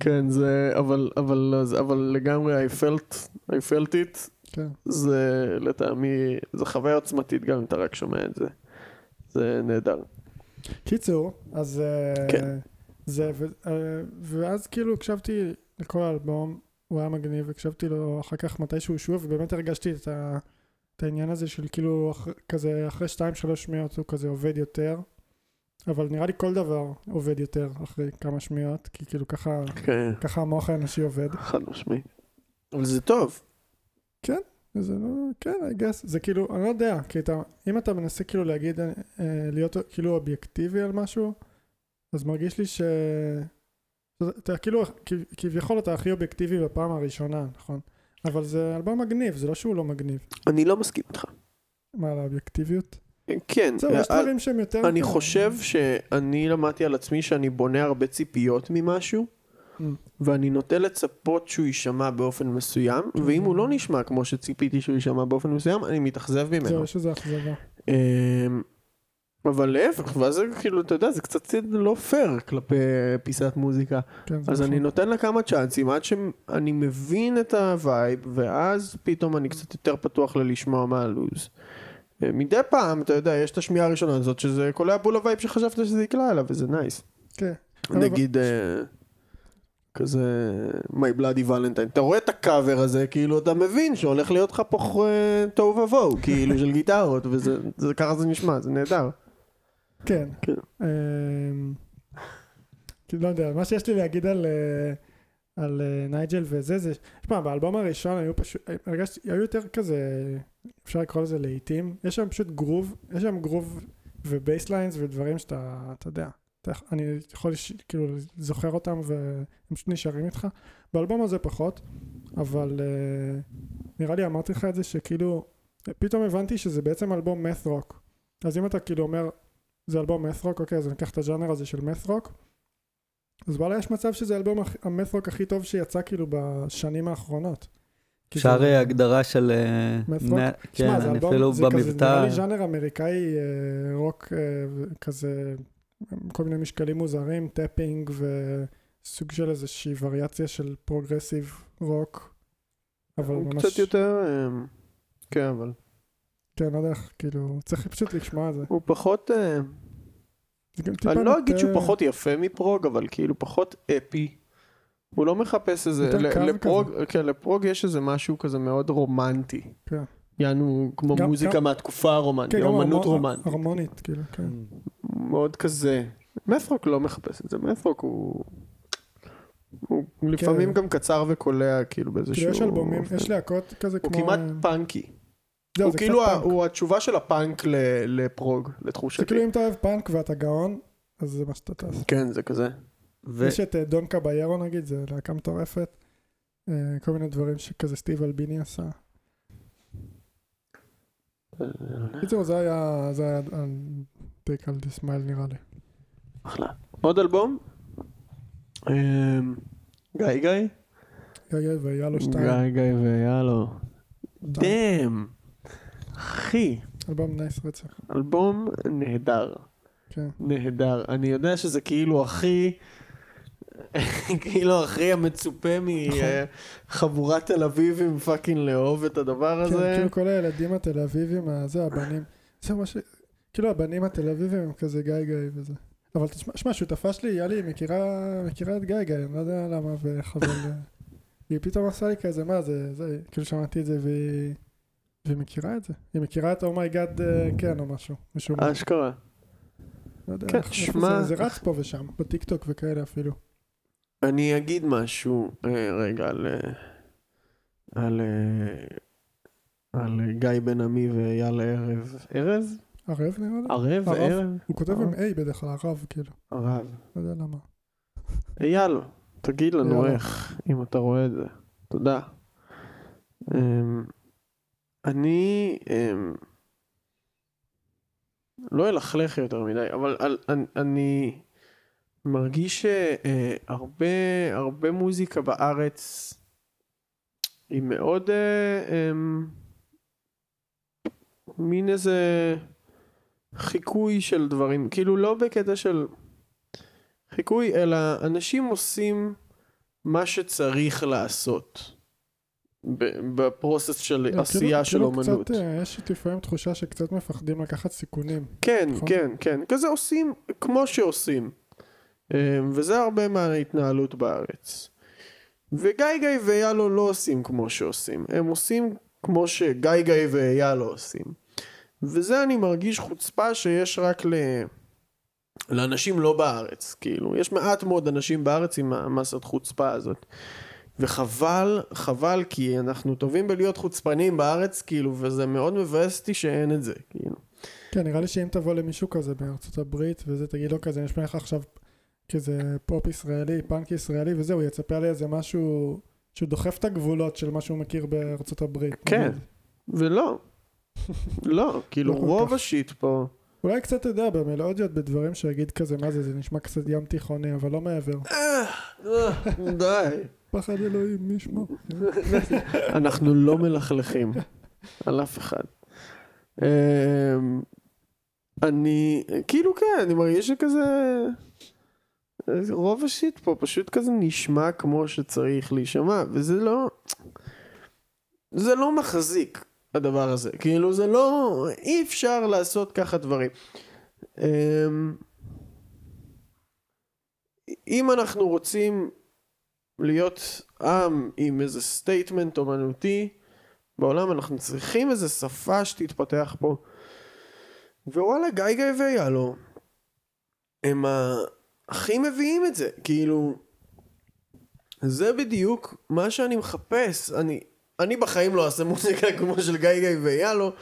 כן, זה, אבל, אבל, אבל לגמרי, I felt, I felt it, כן. זה לטעמי, זה חוויה עוצמתית גם אם אתה רק שומע את זה. זה נהדר. קיצור, אז... אה, כן. זה, ו- אה, ואז כאילו הקשבתי לכל האלבום, הוא היה מגניב, הקשבתי לו אחר כך מתישהו שוב, ובאמת הרגשתי את, ה, את העניין הזה של כאילו אח, כזה אחרי שתיים שלוש שניות הוא כזה עובד יותר, אבל נראה לי כל דבר עובד יותר אחרי כמה שניות, כי כאילו ככה, כן, ככה המוח האנושי עובד. חד משמעית. אבל זה טוב. זה לא, כן, I guess, זה כאילו, אני לא יודע, כי אתה, אם אתה מנסה כאילו להגיד, אה, להיות כאילו אובייקטיבי על משהו, אז מרגיש לי ש... אתה כאילו, כב- כביכול אתה הכי אובייקטיבי בפעם הראשונה, נכון? אבל זה אלבום מגניב, זה לא שהוא לא מגניב. אני לא מסכים איתך. מה, על האובייקטיביות? כן, זהו, יש אה, דברים שהם יותר... אני חושב שאני למדתי על עצמי שאני בונה הרבה ציפיות ממשהו. ואני נוטה לצפות שהוא יישמע באופן מסוים, ואם הוא לא נשמע כמו שציפיתי שהוא יישמע באופן מסוים, אני מתאכזב ממנו. זהו, איזו אכזבה. אמ, אבל להפך, ואז זה כאילו, אתה יודע, זה קצת לא פייר כלפי פיסת מוזיקה. כן, אז נכון. אני נותן לה כמה צ'אנסים עד שאני מבין את ה vibe, ואז פתאום אני קצת יותר פתוח ללשמוע מה הלו"ז. אה, מדי פעם, אתה יודע, יש את השמיעה הראשונה הזאת, שזה קולע בול ה vibe שחשבת שזה יקלע אליו, וזה nice. כן. אבל- נגיד, אה, כזה, My Bloody Valentine, אתה רואה את הקאבר הזה, כאילו אתה מבין שהולך להיות לך פה אה, תוהו ובוהו, כאילו של גיטרות, וזה, זה- ככה זה נשמע, זה נהדר. כן. כן. אמ, כאילו, לא יודע, מה שיש לי להגיד על, אה, על אה, נייג'ל וזה, זה, שמע, באלבום הראשון היו פשוט, הרגשתי, היו יותר כזה, אפשר לקרוא לזה לעיתים, יש שם פשוט גרוב, יש שם גרוב ו basslines ודברים שאתה, אתה יודע, אני יכול כאילו זוכר אותם והם פשוט נשארים איתך. באלבום הזה פחות, אבל אה, נראה לי אמרתי לך את זה שכאילו, פתאום הבנתי שזה בעצם אלבום math rock. אז אם אתה כאילו אומר, זה אלבום math rock, אוקיי, אז אני אקח את הז'אנר הזה של math rock. אז וואלה, יש מצב שזה האלבום הכ- ה math rock הכי טוב שיצא כאילו בשנים האחרונות. אפשר אה, הגדרה של... אה? מה- כן, אני אלבום, אפילו זה כזה, נראה במבטא... לי ז'אנר אמריקאי אה, רוק אה, כזה, כל מיני משקלים מוזרים, tapping וסוג של איזושהי וריאציה של progressive rock. אבל הוא ממש, קצת יותר, אה, כן, אבל כן, לא יודע איך, כאילו, צריך פשוט לשמוע את זה. הוא פחות, טיפה אני לא אגיד שהוא פחות יפה מ prog, אבל כאילו פחות אפי. הוא לא מחפש איזה, ל prog, כן, ל prog יש איזה משהו כזה מאוד רומנטי. כן. יענו כמו גם- מוזיקה גם- מהתקופה הרומנטית, כן, אומנות רומנטית. הרמונית, כאילו, כן. מאוד כזה. math rock לא מחפש את זה, math rock הוא... הוא לפעמים גם קצר וקולע כאילו באיזשהו... כאילו יש אלבומים, אופן. יש להקות כזה הוא כמו... כמעט אה, punky. זהו, הוא זה כאילו, ה- פאנק. הוא התשובה של הפאנק ל prog, זה לתחושתי. כאילו אם אתה אוהב פאנק ואתה גאון, אז זה מה שאתה תעשה. כן, זה כזה. ו- יש את אה, Don Caballero נגיד, זה להקה מטורפת. אה, כל מיני דברים שכזה סטיב אלביני עשה. בקיצור, זה היה, זה היה take על The Smile נראה לי. אחלה. עוד אלבום? אמ, גיא גיא? גיא גיא והיה לו שתיים. גיא גיא ויאלו. damn. אחי, אלבום nice רצח. אלבום נהדר. כן. נהדר. אני יודע שזה כאילו הכי... כאילו הכי המצופה מחבורת תל אביבים fucking לאהוב את הדבר כן, הזה. כאילו כל הילדים התל אביבים, זה הבנים. זה מה ש... כאילו הבנים התל אביבים הם כזה גיא גיא וזה. אבל תשמע, שמע, שותפה שלי, יאלי, היא מכירה, מכירה את גיא גיא, אני לא יודע למה. אה, היא פתאום עשה לי כזה, מה זה, זה, כאילו שמעתי את זה והיא... והיא מכירה את זה. היא מכירה את oh my god כן או משהו. משום מה. אשכרה. לא יודע, כן, שמע- זה רץ פה ושם, בטיקטוק וכאלה אפילו. אני אגיד משהו אה, רגע על... אה, על... אה, על גיא בן עמי ואייל ערב. ערב? ערב נראה לי? ערב? ערב? הוא כותב עם. A בדרך כלל, הרב, כאילו. הרב. לא יודע למה. אייל, תגיד לנו. איך, אם אתה רואה את זה. תודה. אמ, אני אמ, לא אלכלך יותר מדי, אבל אני מרגיש שהרבה הרבה מוזיקה בארץ היא מאוד אה, אמ, מין איזה חיקוי של דברים, כאילו לא בקטע של חיקוי, אלא אנשים עושים מה שצריך לעשות בפרוסס של כאילו- עשייה של כאילו אומנות. קצת, אה, יש לפעמים תחושה שקצת מפחדים לקחת סיכונים. כן, נכון? כן, כן. כזה עושים כמו שעושים. אמ, וזה הרבה מההתנהלות בארץ. וגיא גיא ואייל לא עושים כמו שעושים. הם עושים כמו שגיא גיא ואייל לא עושים. וזה אני מרגיש חוצפה שיש רק ל... לאנשים לא בארץ, כאילו. יש מעט מאוד אנשים בארץ עם המסת חוצפה הזאת. וחבל, חבל, כי אנחנו טובים בלהיות חוצפנים בארץ, כאילו, וזה מאוד מבאס אותי שאין את זה, כאילו. כן, נראה לי שאם תבוא למישהו כזה בארצות הברית, וזה תגיד לו כזה, יש לך עכשיו כזה פופ ישראלי, פאנק ישראלי וזהו, יצפה לי איזה משהו שהוא דוחף את הגבולות של מה שהוא מכיר בארצות הברית. כן. ולא. לא, כאילו לא רוב. השיט פה. אולי קצת, אתה יודע, במלודיות, בדברים שיגיד כזה, מה זה, זה נשמע קצת ים תיכוני, אבל לא מעבר. די. פחד אלוהים, מי ישמע? אנחנו לא מלכלכים על אף אחד. אמ, אני, כאילו כן, אני מרגיש שכזה... רוב השיט פה פשוט כזה נשמע כמו שצריך להישמע, וזה לא... זה לא מחזיק, הדבר הזה. כאילו זה לא... אי אפשר לעשות ככה דברים. אמ, אם אנחנו רוצים להיות עם עם איזה statement אומנותי בעולם, אנחנו צריכים איזה שפה שתתפתח פה. ווואלה, גיא גיא ויאלו, הם הכי מביאים את זה, כאילו, זה בדיוק מה שאני מחפש. אני, אני בחיים לא אעשה מוזיקה כמו של גיא גיא ויאלו,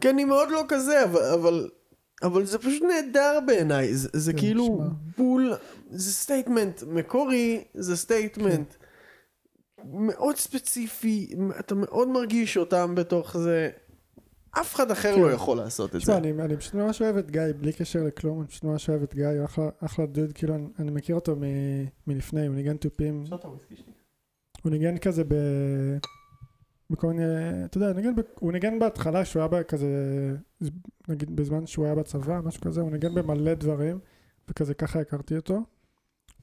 כי אני מאוד לא כזה, אבל, אבל, אבל זה פשוט נהדר בעיניי, זה, זה כן, כאילו שמע. בול, זה statement מקורי, זה statement מאוד ספציפי, אתה מאוד מרגיש אותם בתוך זה. אף אחד אחר כן. לא יכול לעשות את זה. תשמע, אני, אני פשוט ממש אוהב את גיא, בלי קשר לכלום, אני פשוט ממש אוהב את גיא, הוא אחלה, אחלה דוד, כאילו, אני, אני מכיר אותו מ, מלפני, הוא ניגן תופים, הוא ניגן כזה ב... בכל מיני, אתה יודע, ניגן ב, הוא ניגן בהתחלה שהוא היה כזה, נגיד בזמן שהוא היה בצבא, משהו כזה, הוא ניגן במלא דברים, וכזה ככה הכרתי אותו.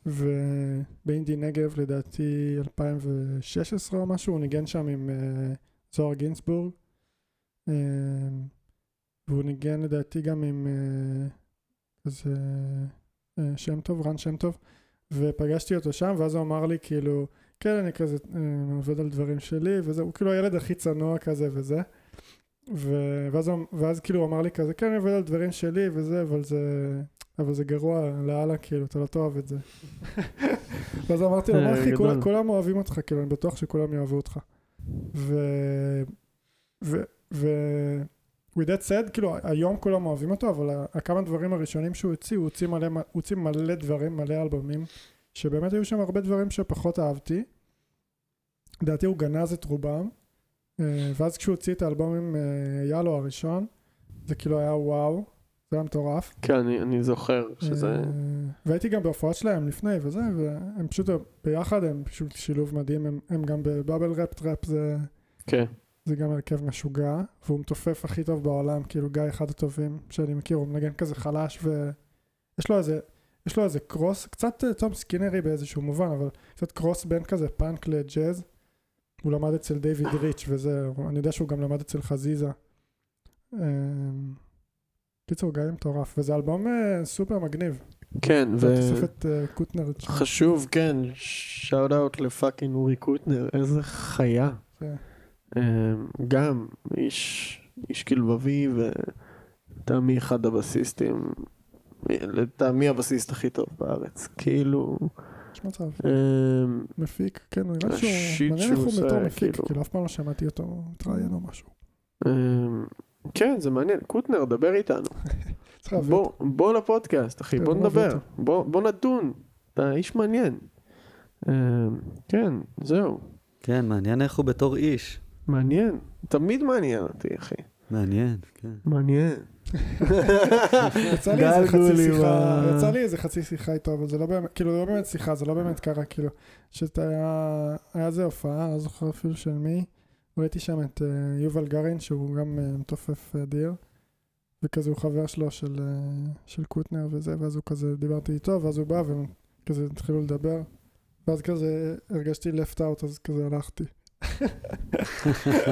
ובאינדי נגב לדעתי 2016 או משהו, הוא ניגן שם עם uh, זוהר גינסבורג. Uh, והוא ניגן לדעתי גם עם uh, איזה uh, שם טוב, רן שם טוב. ופגשתי אותו שם, ואז הוא אמר לי כאילו, כן, אני כזה uh, עובד על דברים שלי, וזה, הוא כאילו הילד הכי צנוע כזה וזה. ו- ואז, ואז כאילו הוא אמר לי כזה, כן, אני עובד על דברים שלי וזה, אבל זה, אבל זה גרוע לאללה, כאילו, אתה לא תאהב את זה. ואז אמרתי לו, מה אה, אחי. כולם, כולם אוהבים אותך, כאילו, אני בטוח שכולם יאהבו אותך. ו... ו... ו... with that said, כאילו, היום כולם אוהבים אותו, אבל ה- הכמה דברים הראשונים שהוא הוציא, הוא הוציא מלא, הוא הוציא מלא דברים, מלא אלבומים, שבאמת היו שם הרבה דברים שפחות אהבתי. לדעתי הוא גנז את רובם, אה, ואז כשהוא הוציא את האלבום עם אה, יאלו הראשון, זה כאילו היה וואו, זה היה מטורף. כן, אני, אני זוכר שזה... אה, והייתי גם בהופעות שלהם לפני וזה, והם פשוט ביחד, הם פשוט שילוב מדהים, הם, הם גם בבאבל ראפ טראפ זה, כן. זה גם הרכב משוגע, והוא מתופף הכי טוב בעולם, כאילו גיא אחד הטובים שאני מכיר, הוא מנגן כזה חלש ויש לו איזה, יש לו איזה cross, קצת אה, תום סקינרי באיזשהו מובן, אבל קצת cross בין כזה פאנק לג'אז. הוא למד אצל דיוויד ריץ' וזה, אני יודע שהוא גם למד אצל חזיזה. אה, קיצור, גיא מטורף, וזה אלבום אה, סופר מגניב. כן, ותוספת אה, קוטנר. וחשוב, כן, shout out ל fucking אורי קוטנר, איזה חיה. אמ, גם, איש, איש כלבבי ולטעמי אחד הבסיסטים, לטעמי הבסיסט הכי טוב בארץ. כאילו, יש מצב. אמ, מפיק, כן, נראה שהוא, מעניין איך הוא בתור מפיק, כאילו. כאילו אף פעם לא שמעתי אותו מתראיין או משהו. אמ, כן, זה מעניין. קוטנר, דבר איתנו. בוא, לפודקאסט, אחי, בוא נדבר. בוא, נדון. אתה איש מעניין. כן, זהו. כן, מעניין איך הוא בתור איש. מעניין. תמיד מעניין אותי, אחי. מעניין, כן. מעניין. יצא לי איזה חצי שיחה, אה. יצא לי איזה חצי שיחה איתו, אבל זה לא באמת, כאילו, זה לא באמת שיחה, זה לא באמת קרה, כאילו, שאתה היה, היה איזה הופעה, לא זוכר אפילו של מי, ראיתי שם את אה, יובל גרין, שהוא גם אה, מתופף אדיר, וכזה הוא חבר שלו של, אה, של קוטנר וזה, ואז הוא כזה, דיברתי איתו, ואז הוא בא, וכזה התחילו לדבר, ואז כזה הרגשתי left out, אז כזה הלכתי.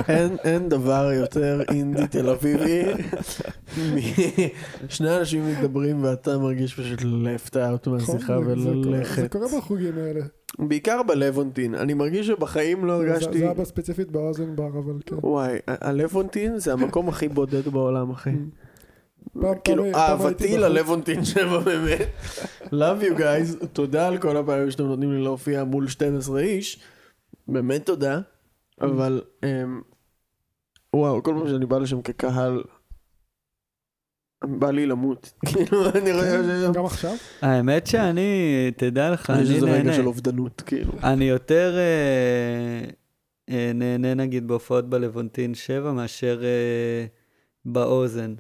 אין, אין דבר יותר אינדי תל אביבי משני אנשים מדברים ואתה מרגיש פשוט left out מהשיחה נכון? זה- זה קורה- זה וללכת. קורה בחוגים האלה. בעיקר בלוונטין. אני מרגיש שבחיים לא הרגשתי... זה היה ספציפית באוזן בר, אבל כן. וואי, הלוונטין זה המקום הכי בודד בעולם, אחי. כאילו, אהבתי. ללוונטין שבע באמת. Love you guys, תודה על כל הפעמים שאתם נותנים לי להופיע מול 12 איש. באמת תודה. אבל, אמ, וואו, כל פעם שאני בא לשם כקהל, בא לי למות. כאילו, אני רואה ש... גם עכשיו? האמת שאני, תדע לך, יש אני איזה רגע נהנה. של אובדנות, כאילו. אני יותר אה, אה, נהנה נגיד בהופעות בלוונטין 7 מאשר אה, באוזן.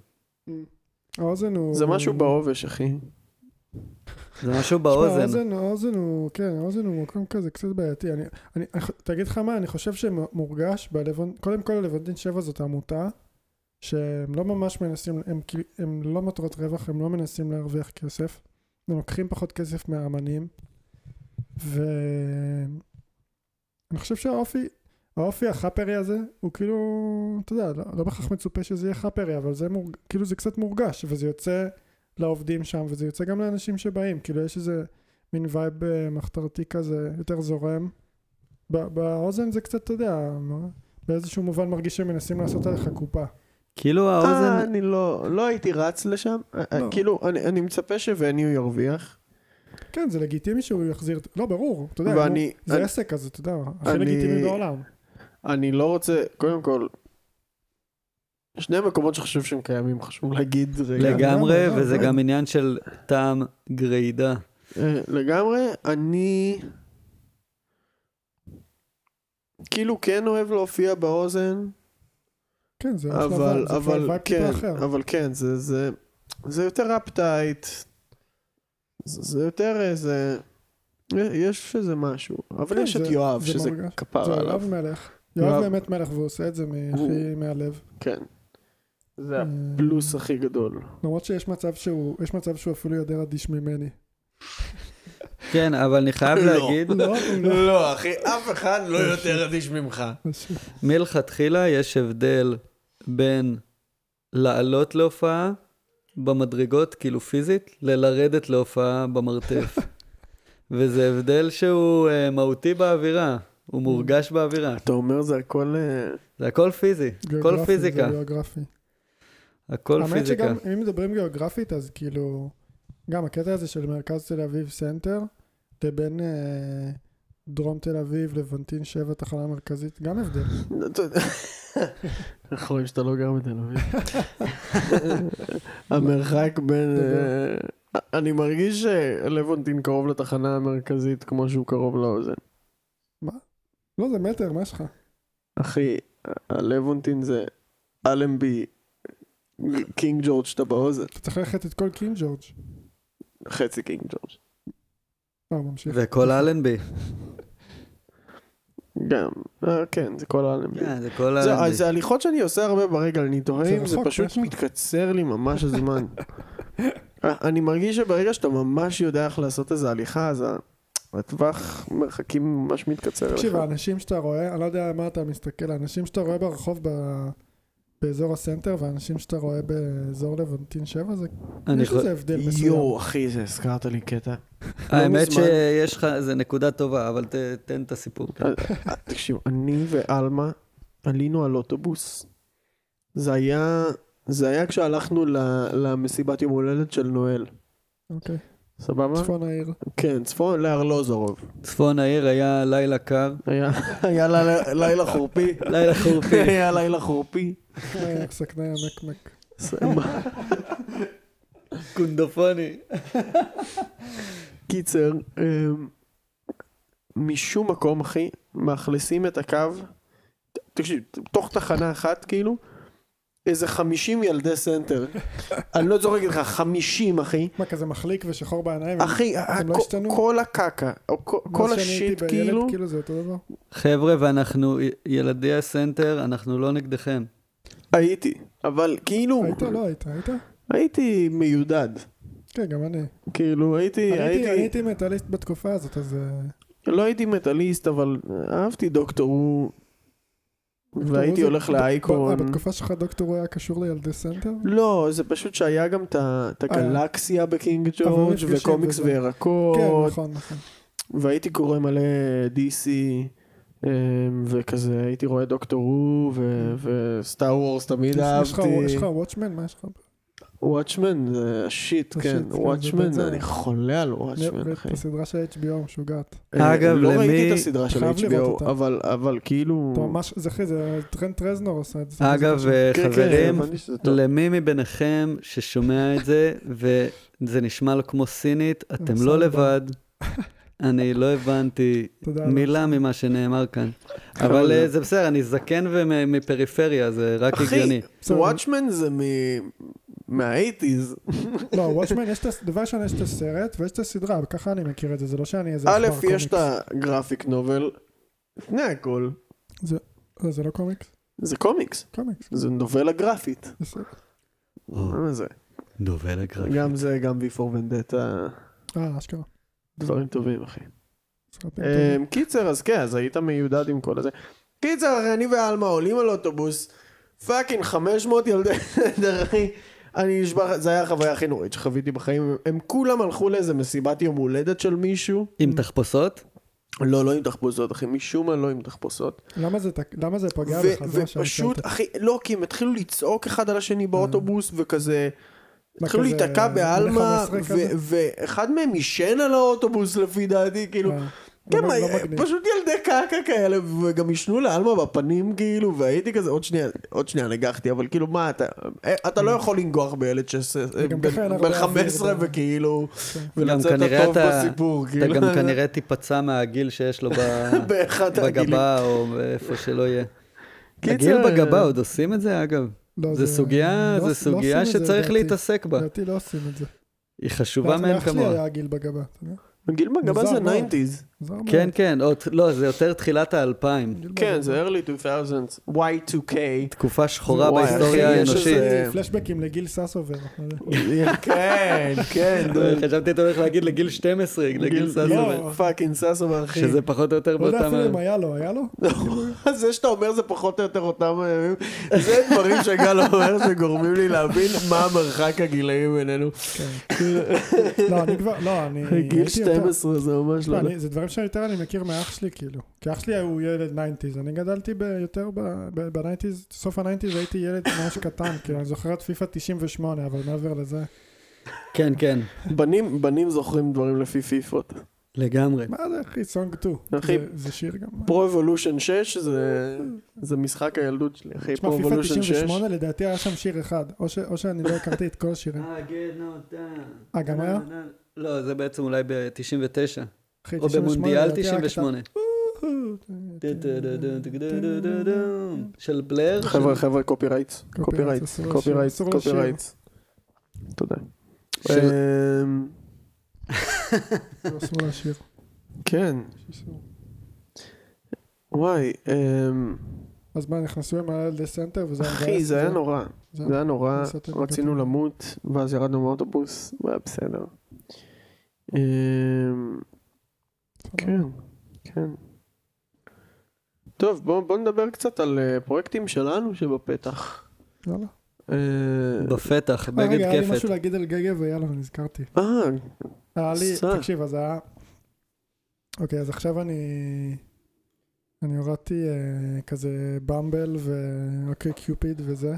האוזן הוא... זה משהו בעובש, אחי. זה משהו באוזן. האוזן, האוזן הוא, כן, האוזן הוא מקום כזה קצת בעייתי. אני, אני, תגיד לך מה, אני חושב שמורגש בלוונטין, קודם כל הלוונטין 7 זאת עמותה, שהם לא ממש מנסים, הם, הם לא מטרות רווח, הם לא מנסים להרוויח כסף, הם לוקחים פחות כסף מהאמנים, ואני חושב שהאופי, האופי החאפרי הזה, הוא כאילו, אתה יודע, לא, לא בהכרח מצופה שזה יהיה חאפרי, אבל זה מורג, כאילו זה קצת מורגש, וזה יוצא לעובדים שם, וזה יוצא גם לאנשים שבאים, כאילו יש איזה מין vibe אה, מחתרתי כזה, יותר זורם. ב- באוזן זה קצת, אתה יודע, באיזשהו מובן מרגיש שהם מנסים לעשות עליך קופה. כאילו אה, האוזן, אני לא, לא הייתי רץ לשם. אה, לא. כאילו, אני אני מצפה שוניו ירוויח. כן, זה לגיטימי שהוא יחזיר, לא, ברור, אתה יודע, ואני- נו, זה אני- עסק, אז אתה יודע, הכי אני- לגיטימי בעולם. אני לא רוצה, קודם כל, שני מקומות שחשוב שהם קיימים, חשוב להגיד רגע. לגמרי, לגמרי, וזה. גם עניין של טעם גרידה. אה, לגמרי, אני כאילו כן אוהב להופיע באוזן, כן, זה אבל, זה אבל, כן, אחר. אבל כן, זה, זה, זה יותר אפטייט, זה, זה יותר איזה, יש איזה משהו, אבל כן, יש את זה- יואב, זה שזה. זה כפרה עליו, יואב מלך. יואב יואב- באמת מלך, והוא עושה את זה מ- הוא- הכי מהלב. כן. זה אה, הפלוס הכי גדול. למרות שיש מצב שהוא, יש מצב שהוא אפילו יותר אדיש ממני. כן, אבל אני חייב לא. להגיד, לא, לא. לא, אחי, אף אחד לא יותר אדיש ממך. מלכתחילה יש הבדל בין לעלות להופעה במדרגות, כאילו פיזית, ללרדת להופעה במרתף. וזה הבדל שהוא אה, מהותי באווירה, הוא מורגש באווירה. אתה אומר זה הכל... אה, זה הכל פיזי, הכל גיאוגרפי, פיזיקה, זה גיאוגרפי. הכל האמת פיזיקה. שגם אם מדברים גיאוגרפית אז כאילו גם הקטע הזה של מרכז תל אביב סנטר לבין אה, דרום תל אביב לבונטין 7 תחנה מרכזית גם הבדל. אנחנו רואים שאתה לא גר בתל אביב. המרחק בין... אה, אני מרגיש שלבונטין קרוב לתחנה המרכזית כמו שהוא קרוב לאוזן. לא זה מטר מה יש לך? אחי, הלבונטין זה אלנבי, קינג ג'ורג' שאתה באוזן. אתה צריך ללכת את כל קינג ג'ורג'. חצי קינג ג'ורג'. אה ממשיך. וכל אלנבי. גם, אה, כן, זה כל אלנבי. כן, זה כל זה, אלנבי. זה הליכות שאני עושה הרבה ברגל, אני תוהה זה אם זה פשוט. מתקצר לי ממש הזמן. אני מרגיש שברגע שאתה ממש יודע איך לעשות איזה הליכה, אז הטווח מרחקים ממש מתקצר תקשיב לך. האנשים שאתה רואה אני לא יודע מה אתה מסתכל האנשים שאתה רואה ברחוב ב- באזור הסנטר והאנשים שאתה רואה באזור לבנטין 7 זה יש איזה הבדל מסוים. יואו, אחי, זה הזכרת לי קטע. האמת מזמן- שיש לך, זה נקודה טובה, אבל ת- תן את הסיפור. אה, תקשיב, אני ועלמה עלינו על אוטובוס זה היה, זה היה כשהלכנו ל- למסיבת יום הולדת של נואל. אוקיי. סבבה? צפון העיר. כן, צפון לארלוזורוב. צפון העיר היה לילה קר, היה היה לילה- לילה חורפי. לילה חורפי. היה לילה חורפי. סכנאי המקמק. קונדופוני. קיצר, אמ, משום מקום, אחי, מאכלסים את הקו, תקשיב, תוך תחנה אחת, כאילו, איזה 50 ילדי סנטר. אני לא צוחק איתך, 50, אחי. מה, כזה מחליק ושחור בעיניים? אחי, הם לא השתנו? כל הקקה, כל- ה shit, כאילו, כאילו זה אותו דבר? חבר'ה, ואנחנו, ילדי הסנטר, אנחנו לא נגדכם. הייתי, אבל כאילו, היית? לא היית, היית? הייתי מיודד. כן, גם אני. כאילו, הייתי, הייתי, הייתי מטאליסט בתקופה הזאת, אז... אה, לא הייתי מטאליסט, אבל אהבתי Doctor Who, והייתי זה- הולך לאייקון. בתקופה שלך Doctor Who קשור לילדי סנטר? לא, זה פשוט שהיה גם את ה- את הגלקסיה בקינג ג'ורג' וקומיקס וזה. כן, וירקות, נכון, נכון. והייתי קורא מלא DC, אמ, וכזה הייתי רואה Doctor Who, ו Star Wars תמיד לך- יש אהבתי. לך Watchmen? מה יש לך? Watchmen זה ה shit, כן, כן, Watchmen, אני. חולה על Watchmen, אחי. את הסדרה של HBO משוגעת. אה, אגב, לא למי- ראיתי את הסדרה של HBO. אבל- אבל כאילו... זה אחי, זה טרנט רזנור עושה את זה. אגב, זה כן, כן, חברים. למי מביניכם ששומע את זה, וזה נשמע לו כמו סינית, אתם. לא לבד. אני לא הבנתי מילה ממה שנאמר כאן. אבל אה, זה בסדר, אני זקן ומפריפריה, זה רק אחי, הגיוני. בסדר. וואטשמן זה מ- מה-80's. לא, וואטשמן, יש את דבר ראשון יש את הסרט ויש את הסדרה, וככה אני מכיר את זה, זה לא שאני איזה א', יש את. הגרפיק נובל, לפני הכל, לא, זה לא קומיקס? זה קומיקס, קומיקס. זה נובלה גרפית. בסדר. מה זה? נובל הגרפי. גם זה, גם V for Vendetta, אה, אשכרה. דברים טובים, אחי. אמ, קיצר, אז כן, אז היית מיודד עם כל הזה. קיצר, אני ועלמה עולים על אוטובוס, פאקינג 500 ילדי סדר, אחי. אני נשבע, זה היה החוויה הכי נוראית שחוויתי בחיים. הם כולם הלכו לאיזה מסיבת יום הולדת של מישהו. עם תחפושות? לא, לא עם תחפושות, אחי, משום מה לא עם תחפושות. למה זה למה זה פגע ו- בך? ופשוט. אחי, לא, כי הם התחילו לצעוק אחד על השני באוטובוס, וכזה... מה, התחילו להיתקע בני בעלמה, 15 ו- כזה? ואחד מהם עישן על האוטובוס לפי דעתי, כאילו, אה, כן, לא- מה, לא מגניב. פשוט ילדי קקה כאלה, וגם עישנו לעלמה בפנים, כאילו, והייתי כזה, עוד שנייה, עוד שנייה נגחתי, אבל כאילו, מה, אתה, אה, אתה לא יכול לנגוח בילד שש- וגם בן- ככה אין בן הרבה 15 אוויר, וכאילו, כן. ולצאת הטוב אתה- בסיפור, אתה כאילו, גם כנראה תיפצע מהגיל שיש לו ב- באחד הגילים. בגבה או איפה שלא יהיה. קיצר, הגיל בגבה, עוד עושים את זה אגב? לא, זה סוגיה, לא- לא זה סוגיה עושים את זה, שצריך לדעתי. להתעסק בה. לדעתי לא עושים את זה. היא חשובה מאין לאח שלי כמוה. היה עגיל בגבה, אתה יודע? עגיל מוזר זה מאוד. 90's. מוזר מאוד. כן, כן, לא, זה יותר תחילת האלפיים. כן. זה early 2000s, Y2K. תקופה שחורה בהיסטוריה האנושית. איזה- פלשבקים לגיל ססובר. כן, כן, דוד. חשבתי אתה הולך להגיד לגיל 12, לגיל ססובר. לא. fucking ססובר, אחי. שזה פחות או יותר לא יודע באותם... אפילו אם היה לו, היה לו? זה שאתה אומר זה פחות או יותר אותם הימים, זה דברים שגל אומר שגורמים לי להבין מה המרחק הגילאים בינינו. לא, אני כבר, לא, אני... גיל הייתי יותר- 12 זה ממש לא, לא... אני- זה דברים שיותר אני מכיר מאח שלי, כאילו. כי אח שלי הוא ילד 90's, אני גדלתי ב- יותר ב-90's, סוף ה-90's הייתי ילד ממש קטן, כאילו, אני זוכר את פיפא 98, אבל מעבר לזה, כן, כן, בנים בנים זוכרים דברים לפי פיפות. לגמרי. מה זה אחי, Song 2. אחי, זה- זה שיר גם. Pro Evolution 6 זה- זה משחק הילדות שלי, אחי. תשמע, Pro Evolution 6. 98 לדעתי היה שם שיר אחד, או ש- או שאני לא הכרתי את כל השירים. אה, גם היה? לא, זה בעצם אולי ב-99. אחי, או 98 במונדיאל לדעתי היה 98. של בלר. חבר'ה, חבר'ה, קופי רייטס. קופי קופי רייטס, רייטס, קופי רייטס, אסור קופי לשיר. רייטס. תודה. כן. וואי, אז מה, נכנסו עם הילדי סנטר וזה היה אחי, זה היה נורא. זה- היה נורא, רצינו. למות, ואז ירדנו מהאוטובוס, והיה בסדר. אמ, כן, כן. טוב, בואו בוא נדבר קצת על אה, פרויקטים שלנו שבפתח. יאללה. אה, בפתח, אה, בגד רגע, היה לי. משהו להגיד על גגה ויאללה, נזכרתי. אה, היה לי. תקשיב, אז היה... אוקיי, אז עכשיו אני... אני הורדתי אה, כזה במבל ואוקיי קיופיד וזה.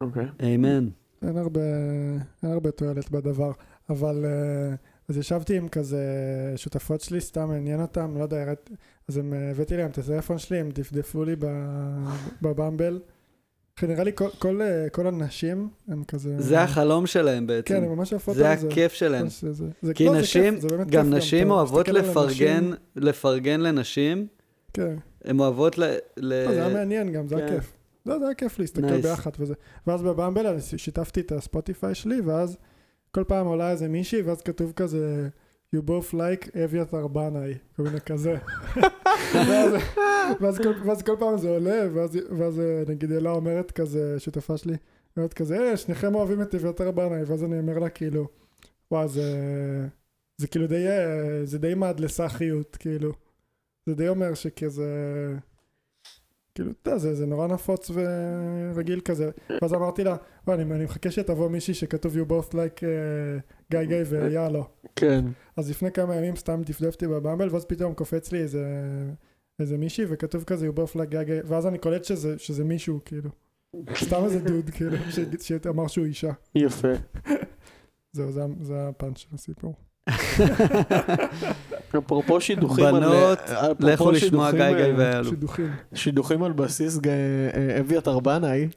אוקיי. אמן. אין הרבה, אין הרבה תועלת בדבר, אבל אה, אז ישבתי עם כזה שותפות שלי, סתם עניין אותם, לא יודע, אז הם, אה, הבאתי להם את הטלפון שלי, הם דפדפו לי בבמבל. נראה לי כל, כל, אה, כל הנשים הם כזה... זה החלום שלהם בעצם. כן, הם ממש זה על זה. הכיף שלהם. ממש זה- זה- כי לא, זה נשים, כיף, זה באמת גם כיף נשים אתה אוהבות לפרגן, אנשים- לפרגן לנשים, כן, הן אוהבות ל... ל- לא, זה היה מעניין גם, זה היה כן. כיף. לא, זה היה כיף להסתכל Nice. ביחד וזה. ואז בבמבל אני שיתפתי את הספוטיפיי שלי, ואז כל פעם עולה איזה מישהי, ואז כתוב כזה, you both like אביתר בנאי, כל מיני כזה. ואז, ואז, כל, ואז כל פעם זה עולה, ואז, ואז אה, נגיד אלה אומרת כזה, שותפה שלי, אומרת כזה, אה, שניכם אוהבים את אביתר בנאי, ואז אני אומר לה כאילו, וואו, זה, זה כאילו די, אה, זה די מעד לסאחיות, כאילו. זה די אומר שכזה... כאילו, אתה יודע, זה, זה נורא נפוץ ורגיל כזה. ואז אמרתי לה, וואי, אני, אני מחכה שתבוא מישהי שכתוב you both like uh, גיא גיא ויאלו. כן. אז לפני כמה ימים סתם דפדפתי בבמבל, ואז פתאום קופץ לי איזה, איזה מישהי, וכתוב כזה you both like גיא גיא, ואז אני קולט שזה, שזה מישהו, כאילו. סתם איזה דוד, כאילו, שאמר שהוא אישה. יפה. זהו, זה, זה הפאנץ' של הסיפור. אפרופו שידוכים על... בנות, אפרופו לכו לשמוע גיא אה, גיא ואלו. שידוכים. שידוכים על בסיס אה, אביתר בנאי.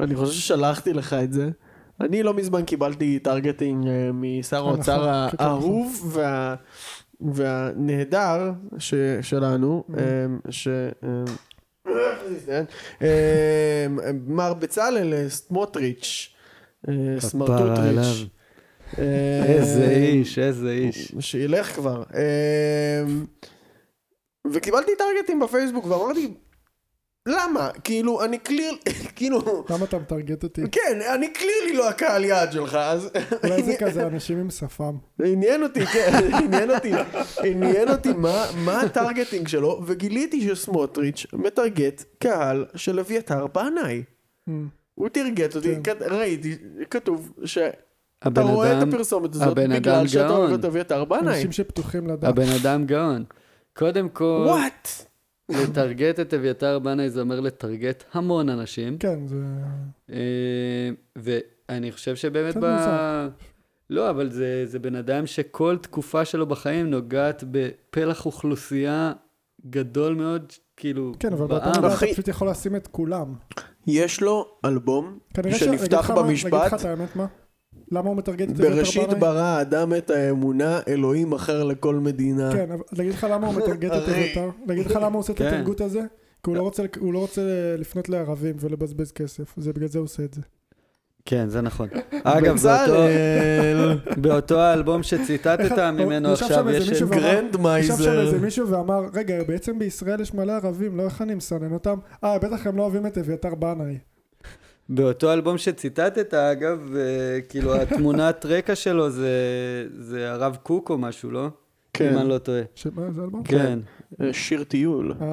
אני חושב ששלחתי לך את זה. אני לא מזמן קיבלתי targeting אה, משר נכון, האוצר כן, האהוב וה- והנהדר ש- שלנו, Mhm. אה, ש... אה, אה, מר בצלאל אה, סמוטריץ', אה, סמרטוטריץ'. אה, איזה איש, איזה איש. שילך כבר. אמ, וקיבלתי טרגטים בפייסבוק ואמרתי, למה? כאילו, אני קליר, כאילו, למה אתה מטרגט אותי? כן, אני קלירלי לא הקהל יעד שלך, אז אולי זה כזה אנשים עם שפם. עניין אותי, כן, עניין אותי, עניין אותי מה, מה הטרגטינג שלו, וגיליתי שסמוטריץ' מטרגט קהל של אביתר בנאי. Mm. הוא תרגט אותי, כן. ראיתי, כתוב שאתה הבן רואה את הפרסומת הזאת הבן בגלל שאתה אוהב. את אביתר בנאי. אנשים שפתוחים לדעת. הבן אדם גאון. קודם כל, וואט? לטרגט את אביתר בנאי זה אומר לטרגט המון אנשים. כן, זה... אה, ואני חושב שבאמת ב... לא, אבל זה, זה בן אדם שכל תקופה שלו בחיים נוגעת בפלח אוכלוסייה גדול מאוד, כאילו, כן, אבל באותה בעם. מידה אתה פשוט יכול לשים את כולם. יש לו אלבום כנראה ש- שנפתח להגיד לך מה- במשפט, למה הוא מטרגט את זה יותר בראשית בנאי? ברא האדם את האמונה, אלוהים אחר לכל מדינה. כן, אבל להגיד לך למה הוא מטרגט את אביתר? להגיד לך למה הוא עושה את כן. התרגות הזה? כי הוא לא רוצה- הוא לא רוצה לפנות לערבים ולבזבז כסף, זה בגלל זה הוא עושה את זה. כן, זה נכון. אגב, באותו, האלבום שציטטת ממנו עכשיו, יש... את- ואמר- ישב שם. איזה מישהו ואמר, רגע, בעצם בישראל יש מלא ערבים, לא איך אני מסנן אותם? אה, בטח הם לא אוהבים את אביתר בנאי. באותו אלבום שציטטת, אגב, אה, כאילו, התמונת רקע שלו זה, זה הרב קוק או משהו, לא? כן. אם אני לא טועה. שמה זה אלבום? כן. שיר טיול. אה,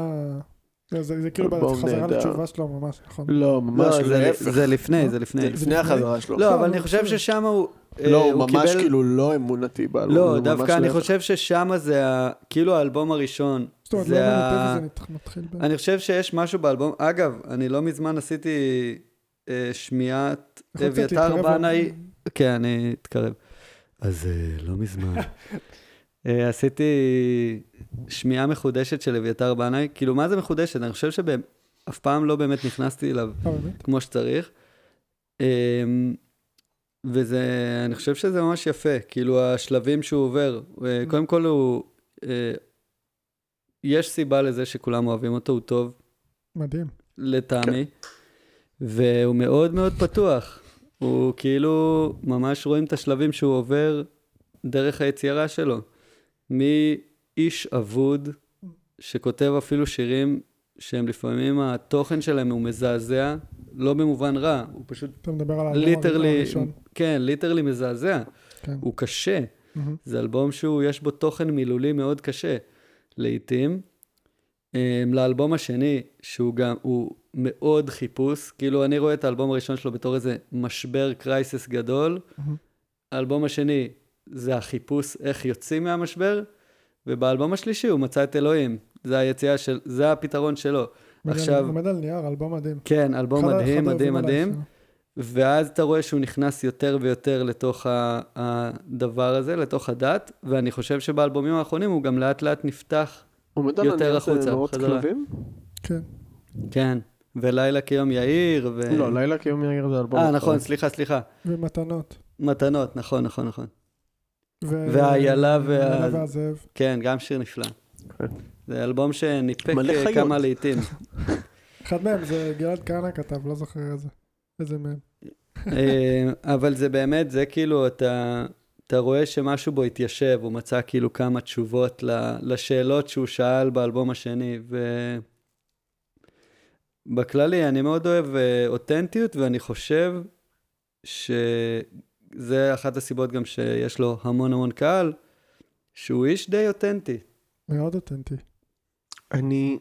זה- זה זה כאילו נהדר. לתשובה שלו ממש, נכון. לא, ממש לא, זה- להפך. זה לפני, זה לפני. זה לפני החזרה שלו. לא, לא, אבל לא, אני חושב. ששם הוא... לא, אה, הוא ממש קיבל- כאילו לא אמונתי באלבום. לא, זה דווקא אני להפך. חושב ששם זה ה- כאילו האלבום הראשון. זאת אומרת, לא זה ה- אמנותי וזה מתחיל ב... אני חושב שיש משהו באלבום, אגב, אני לא מזמן עשיתי אה, שמיעת יכול קצת אביתר בנאי, כן, אני אתקרב. אז אה, לא מזמן. אה, עשיתי שמיעה מחודשת של אביתר בנאי, כאילו, מה זה מחודשת? אני חושב שאף פעם לא באמת נכנסתי אליו אה? כמו שצריך. אמ, וזה, אני חושב שזה ממש יפה, כאילו השלבים שהוא עובר. אה, קודם כל הוא, אה, יש סיבה לזה שכולם אוהבים אותו, הוא טוב מדהים. לטעמי, והוא מאוד מאוד פתוח. הוא כאילו, ממש רואים את השלבים שהוא עובר דרך היצירה שלו. מאיש אבוד, שכותב אפילו שירים שהם לפעמים התוכן שלהם הוא מזעזע, לא במובן רע, הוא פשוט אתה מדבר על האלבום literally, הראשון. כן, literally מזעזע. כן. הוא קשה. מהמם. זה אלבום שהוא, יש בו תוכן מילולי מאוד קשה, לעתים. Um, לאלבום השני, שהוא גם, הוא מאוד חיפוש, כאילו אני רואה את האלבום הראשון שלו בתור איזה משבר קרייסס גדול. מהמם. האלבום השני זה החיפוש איך יוצאים מהמשבר, ובאלבום השלישי הוא מצא את אלוהים. זה היציאה של, זה הפתרון שלו. עכשיו- עומד על נייר, אלבום מדהים. כן, אלבום מדהים, מדהים, מדהים. ואז אתה רואה שהוא נכנס יותר ויותר לתוך הדבר הזה, לתוך הדת, ואני חושב שבאלבומים האחרונים הוא גם לאט לאט נפתח, עומד על יותר זה החוצה, בחזרה. כלבים? כן. כן, ולילה כיום יאיר, ו... לא, לילה כיום יאיר זה אלבום. אה. נכון, סליחה, סליחה. ומתנות. מתנות, נכון, נכון, נכון. ו- והאיילה וה- והזאב. כן, גם שיר נפלא. כן. זה אלבום שניפק אה. כמה לעיתים. אחד מהם זה גלעד כהנא כתב, לא זוכר איזה. איזה מהם. אה, אבל זה באמת, זה כאילו, אתה, אתה רואה שמשהו בו התיישב, הוא מצא כאילו כמה תשובות ל- לשאלות שהוא שאל באלבום השני, ובכללי, אני מאוד אוהב אה, אותנטיות, ואני חושב שזה אחת הסיבות גם שיש לו המון המון קהל, שהוא איש די אותנטי. מאוד אותנטי. אני...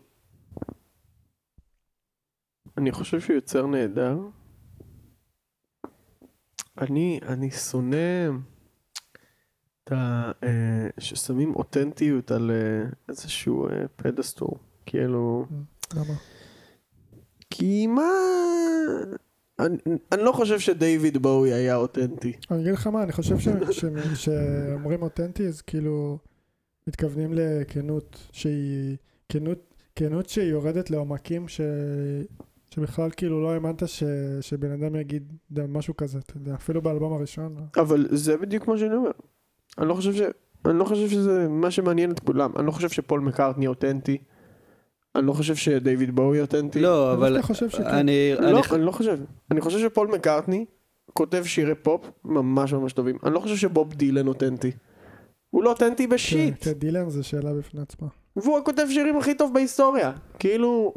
אני חושב שהוא יוצר נהדר. אני, אני שונא ששמים אותנטיות על אה, איזשהו אה, פדסטור. כאילו... למה? כי מה... אני, אני לא חושב שדייוויד בואי היה אותנטי. אני אגיד לך מה, אני חושב ש- ש- שאומרים אותנטי, אז כאילו מתכוונים לכנות שהיא, כנות, כנות שהיא יורדת לעומקים ש... שבכלל כאילו לא האמנת ש... שבן אדם יגיד משהו כזה, אתה יודע, אפילו באלבום הראשון. אבל זה בדיוק מה שאני אומר. אני לא חושב ש... אני לא חושב שזה מה שמעניין את כולם. אני לא חושב שפול מקארטני אותנטי. אני לא חושב שדייוויד בואי אותנטי. לא, אני אבל דווקא חושב שכן. אני... לא, אני... אני לא חושב. אני חושב שפול מקארטני כותב שירי פופ ממש ממש טובים. אני לא חושב שבוב דילן אותנטי. הוא לא אותנטי בשיט. כן, כן, דילן זה שאלה בפני עצמה. והוא הכותב שירים הכי טוב בהיסטוריה. כאילו...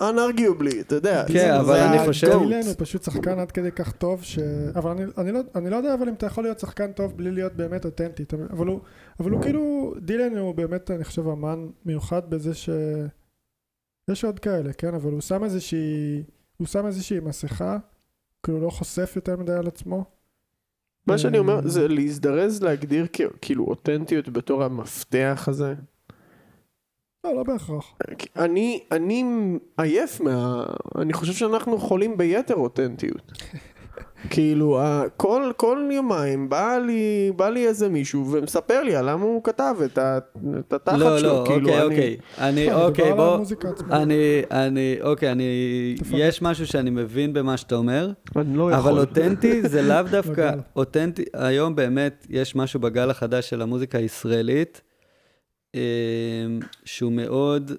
unarguably, אתה יודע. כן, אבל אני חושב- הוא פשוט שחקן עד כדי כך טוב ש... אבל אני, אני, לא, אני לא יודע אבל אם אתה יכול להיות שחקן טוב בלי להיות באמת אותנטי. אבל הוא, אבל הוא כאילו, דילן הוא באמת, אני חושב, אמן מיוחד בזה ש... יש עוד כאלה, כן? אבל הוא שם איזושהי... הוא שם איזושהי מסכה, כאילו לא חושף יותר מדי על עצמו. מה שאני אומר אה, זה להזדרז להגדיר כאילו אותנטיות בתור המפתח הזה. לא, לא בהכרח. אני, אני עייף מה... אני חושב שאנחנו חולים ביתר אותנטיות. כאילו, כל, כל יומיים בא לי, בא לי איזה מישהו ומספר לי על למה הוא כתב את, ה, את התחת לא, שלו. לא, כאילו, אוקיי, אני, אוקיי. אני, לא, אוקיי, בוא... אני, אני, אוקיי, אני... יש משהו שאני מבין במה שאתה אומר, אני לא יכול. אבל אותנטי זה לאו דווקא... בגל. אותנטי, היום באמת יש משהו בגל החדש של המוזיקה הישראלית, שהוא מאוד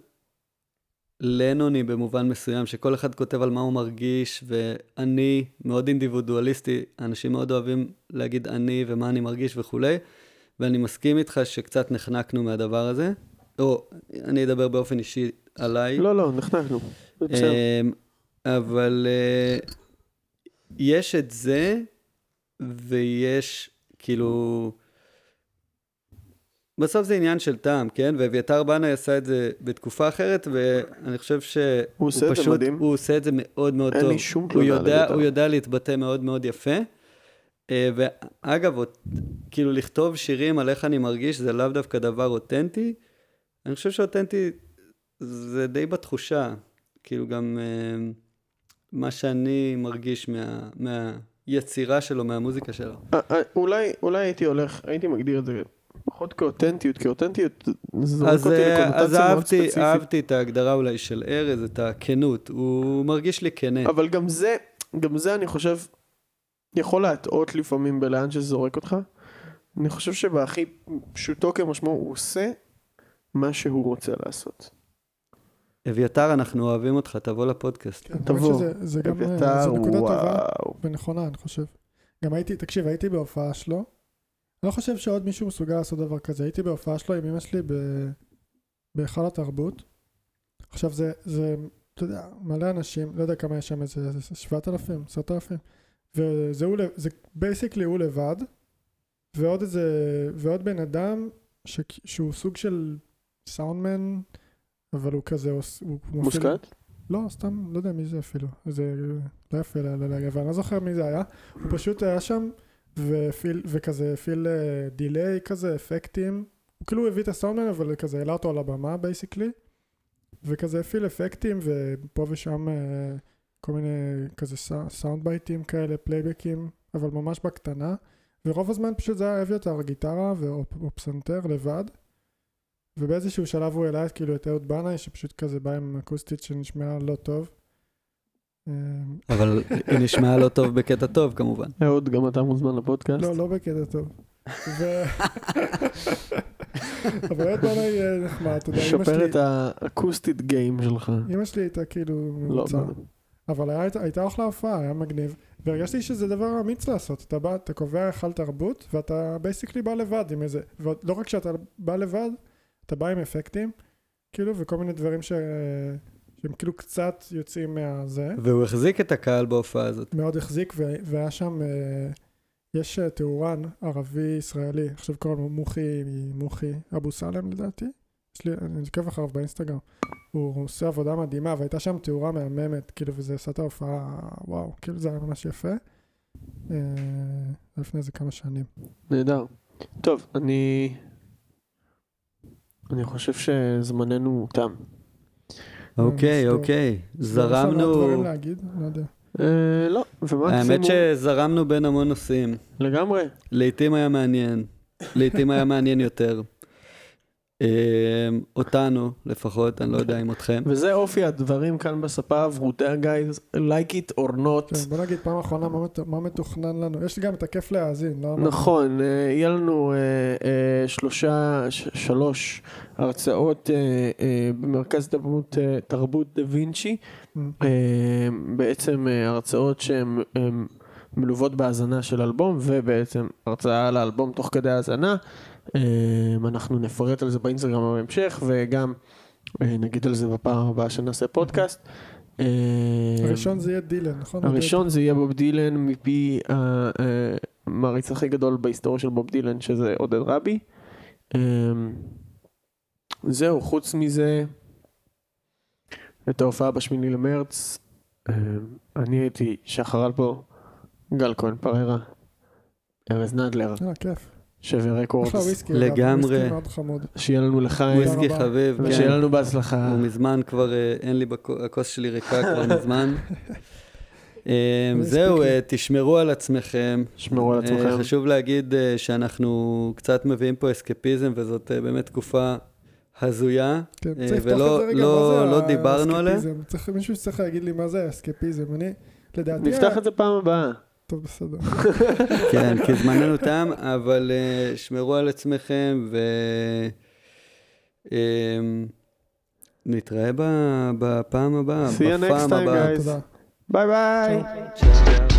לנוני במובן מסוים, שכל אחד כותב על מה הוא מרגיש, ואני מאוד אינדיבידואליסטי, אנשים מאוד אוהבים להגיד אני ומה אני מרגיש וכולי, ואני מסכים איתך שקצת נחנקנו מהדבר הזה, או אני אדבר באופן אישי עליי. לא, לא, נחנקנו. בסדר. אמ, אבל אה, יש את זה, ויש כאילו... בסוף זה עניין של טעם, כן? ואביתר בנאי עשה את זה בתקופה אחרת, ואני חושב שהוא הוא עושה את זה פשוט, מדהים. הוא עושה את זה מאוד מאוד אין טוב. לי שום תלונה על אביתר. הוא יודע להתבטא מאוד מאוד יפה. אה, ואגב, כאילו לכתוב שירים על איך אני מרגיש זה לאו דווקא דבר אותנטי. אני חושב שאותנטי זה די בתחושה. כאילו גם אה, מה שאני מרגיש מה, מהיצירה שלו, מהמוזיקה שלו. אה, אולי, אולי הייתי הולך, הייתי מגדיר את זה פחות כאותנטיות, כי אותנטיות זורק אז, אותי אה, לקונוטציה אז מאוד אהבתי, ספציפית. אהבתי את ההגדרה אולי של ארז, את הכנות. הוא מרגיש לי כנה. אבל גם זה, גם זה אני חושב, יכול להטעות לפעמים בלאן שזה זורק אותך. אני חושב שבהכי פשוטו כמשמעו, הוא עושה מה שהוא רוצה לעשות. אביתר, אנחנו אוהבים אותך, תבוא לפודקאסט. כן, תבוא. שזה- זה גם, אה, אביתר, זו נקודה טובה וואו. ונכונה, אני חושב. גם הייתי, תקשיב, הייתי בהופעה שלו. לא חושב שעוד מישהו מסוגל לעשות דבר כזה. הייתי בהופעה שלו עם אמא שלי ב- בהיכל התרבות. עכשיו זה, זה, אתה יודע, מלא אנשים, לא יודע כמה יש שם, איזה 7,000, 10,000. וזה הוא, זה basically הוא לבד, ועוד איזה, ועוד בן אדם ש, שהוא סוג של סאונדמן, אבל הוא כזה, הוא, הוא מושקעת? לא, סתם, לא יודע מי זה אפילו. זה לא יפה להגיד, אבל אני לא זוכר מי זה היה. הוא פשוט היה שם, והפעיל, וכזה הפעיל delay כזה, אפקטים. הוא כאילו הביא את הסאונדמן, אבל כזה העלה אותו על הבמה basically. וכזה הפעיל אפקטים, ופה ושם אה, כל מיני כזה סא- סאונד בייטים כאלה, פלייבקים, אבל ממש בקטנה. ורוב הזמן פשוט זה היה אביתר, גיטרה או פסנתר לבד. ובאיזשהו שלב הוא העלה כאילו את אהוד בנאי, שפשוט כזה בא עם אקוסטית שנשמעה לא טוב. אה, אבל היא נשמעה לא טוב בקטע טוב, כמובן. אהוד, גם אתה מוזמן לפודקאסט. לא, לא בקטע טוב. אבל אהוד בנאי אה, נחמד, אתה יודע, שפר שלי, את האקוסטית game שלך. אמא שלי הייתה כאילו לא, ממוצע. לא. אבל היה, הייתה אחלה הופעה, היה מגניב. והרגשתי שזה דבר אמיץ לעשות. אתה בא, אתה קובע היכל תרבות, ואתה basically בא לבד עם איזה... ולא רק שאתה בא לבד, אתה בא עם אפקטים, כאילו, וכל מיני דברים ש... שהם כאילו קצת יוצאים מהזה. והוא החזיק את הקהל בהופעה הזאת. מאוד החזיק, ו- והיה שם... אה, יש אה, תאורן ערבי ישראלי, עכשיו קוראים לו מוחי, מוחי אבו סלם לדעתי. יש לי, אני עוקב אחריו באינסטגרם. הוא, הוא עושה עבודה מדהימה, והייתה שם תאורה מהממת, כאילו, וזה עשה את ההופעה, וואו, כאילו זה היה ממש יפה. אה, לפני איזה כמה שנים. נהדר. טוב, אני... אני חושב שזמננו תם. אוקיי. אוקיי. יש זרמנו... דברים להגיד? לא יודע. אה, לא, ומקסימום... האמת שזרמנו בין המון נושאים. לגמרי. לעתים היה מעניין, לעתים היה מעניין יותר. אה, אותנו לפחות, אני לא יודע אם אתכם. וזה אופי הדברים כאן בספה הוורודה, guys, like it or not. כן, בוא נגיד פעם אחרונה מה מת- מה מתוכנן לנו. יש לי גם את הכיף להאזין, לא? נכון, אה, יהיה לנו אה, אה, שלושה, שלוש הרצאות במרכז תרבות, תרבות דה וינצ'י, Mm. בעצם הרצאות שהן מלוות בהאזנה של אלבום, ובעצם הרצאה על האלבום תוך כדי האזנה. אה, אנחנו נפרט על זה באינסטגרם בהמשך, וגם אה, נגיד על זה בפעם הבאה שנעשה פודקאסט. אה, הראשון זה יהיה דילן, נכון? הראשון זה יהיה בוב דילן מפי המעריץ הכי גדול בהיסטוריה של בוב דילן שזה עודד רבי. אמ, זהו, חוץ מזה, את ההופעה בשמיני למרץ, אמ, אני הייתי שחר אלפו, גל כהן פררה, ארז נדלר, אה, כיף. שווה רקורדס, לגמרי. שיהיה לנו לחיים, וויסקי. חביב, ושיהיה כן. לנו בהצלחה. הוא מזמן כבר, אה, אין לי, הכוס שלי ריקה כבר מזמן. אה, לא זהו, לי. אה, תשמרו על עצמכם. שמרו על עצמכם. חשוב להגיד שאנחנו קצת מביאים פה אסקפיזם, וזאת באמת תקופה הזויה. כן, צריך לפתוח ולא- את זה רגע, לא- לא זה דיברנו עליה. צריך מישהו שצריך להגיד לי מה זה האסקפיזם. אני, לדעתי... נפתח את זה פעם הבאה. טוב, בסדר. כן, כי זמננו תם, אבל אה, שמרו על עצמכם ו... אה, נתראה בפעם הבאה, See you next בפעם time, הבאה. guys. ביי ביי.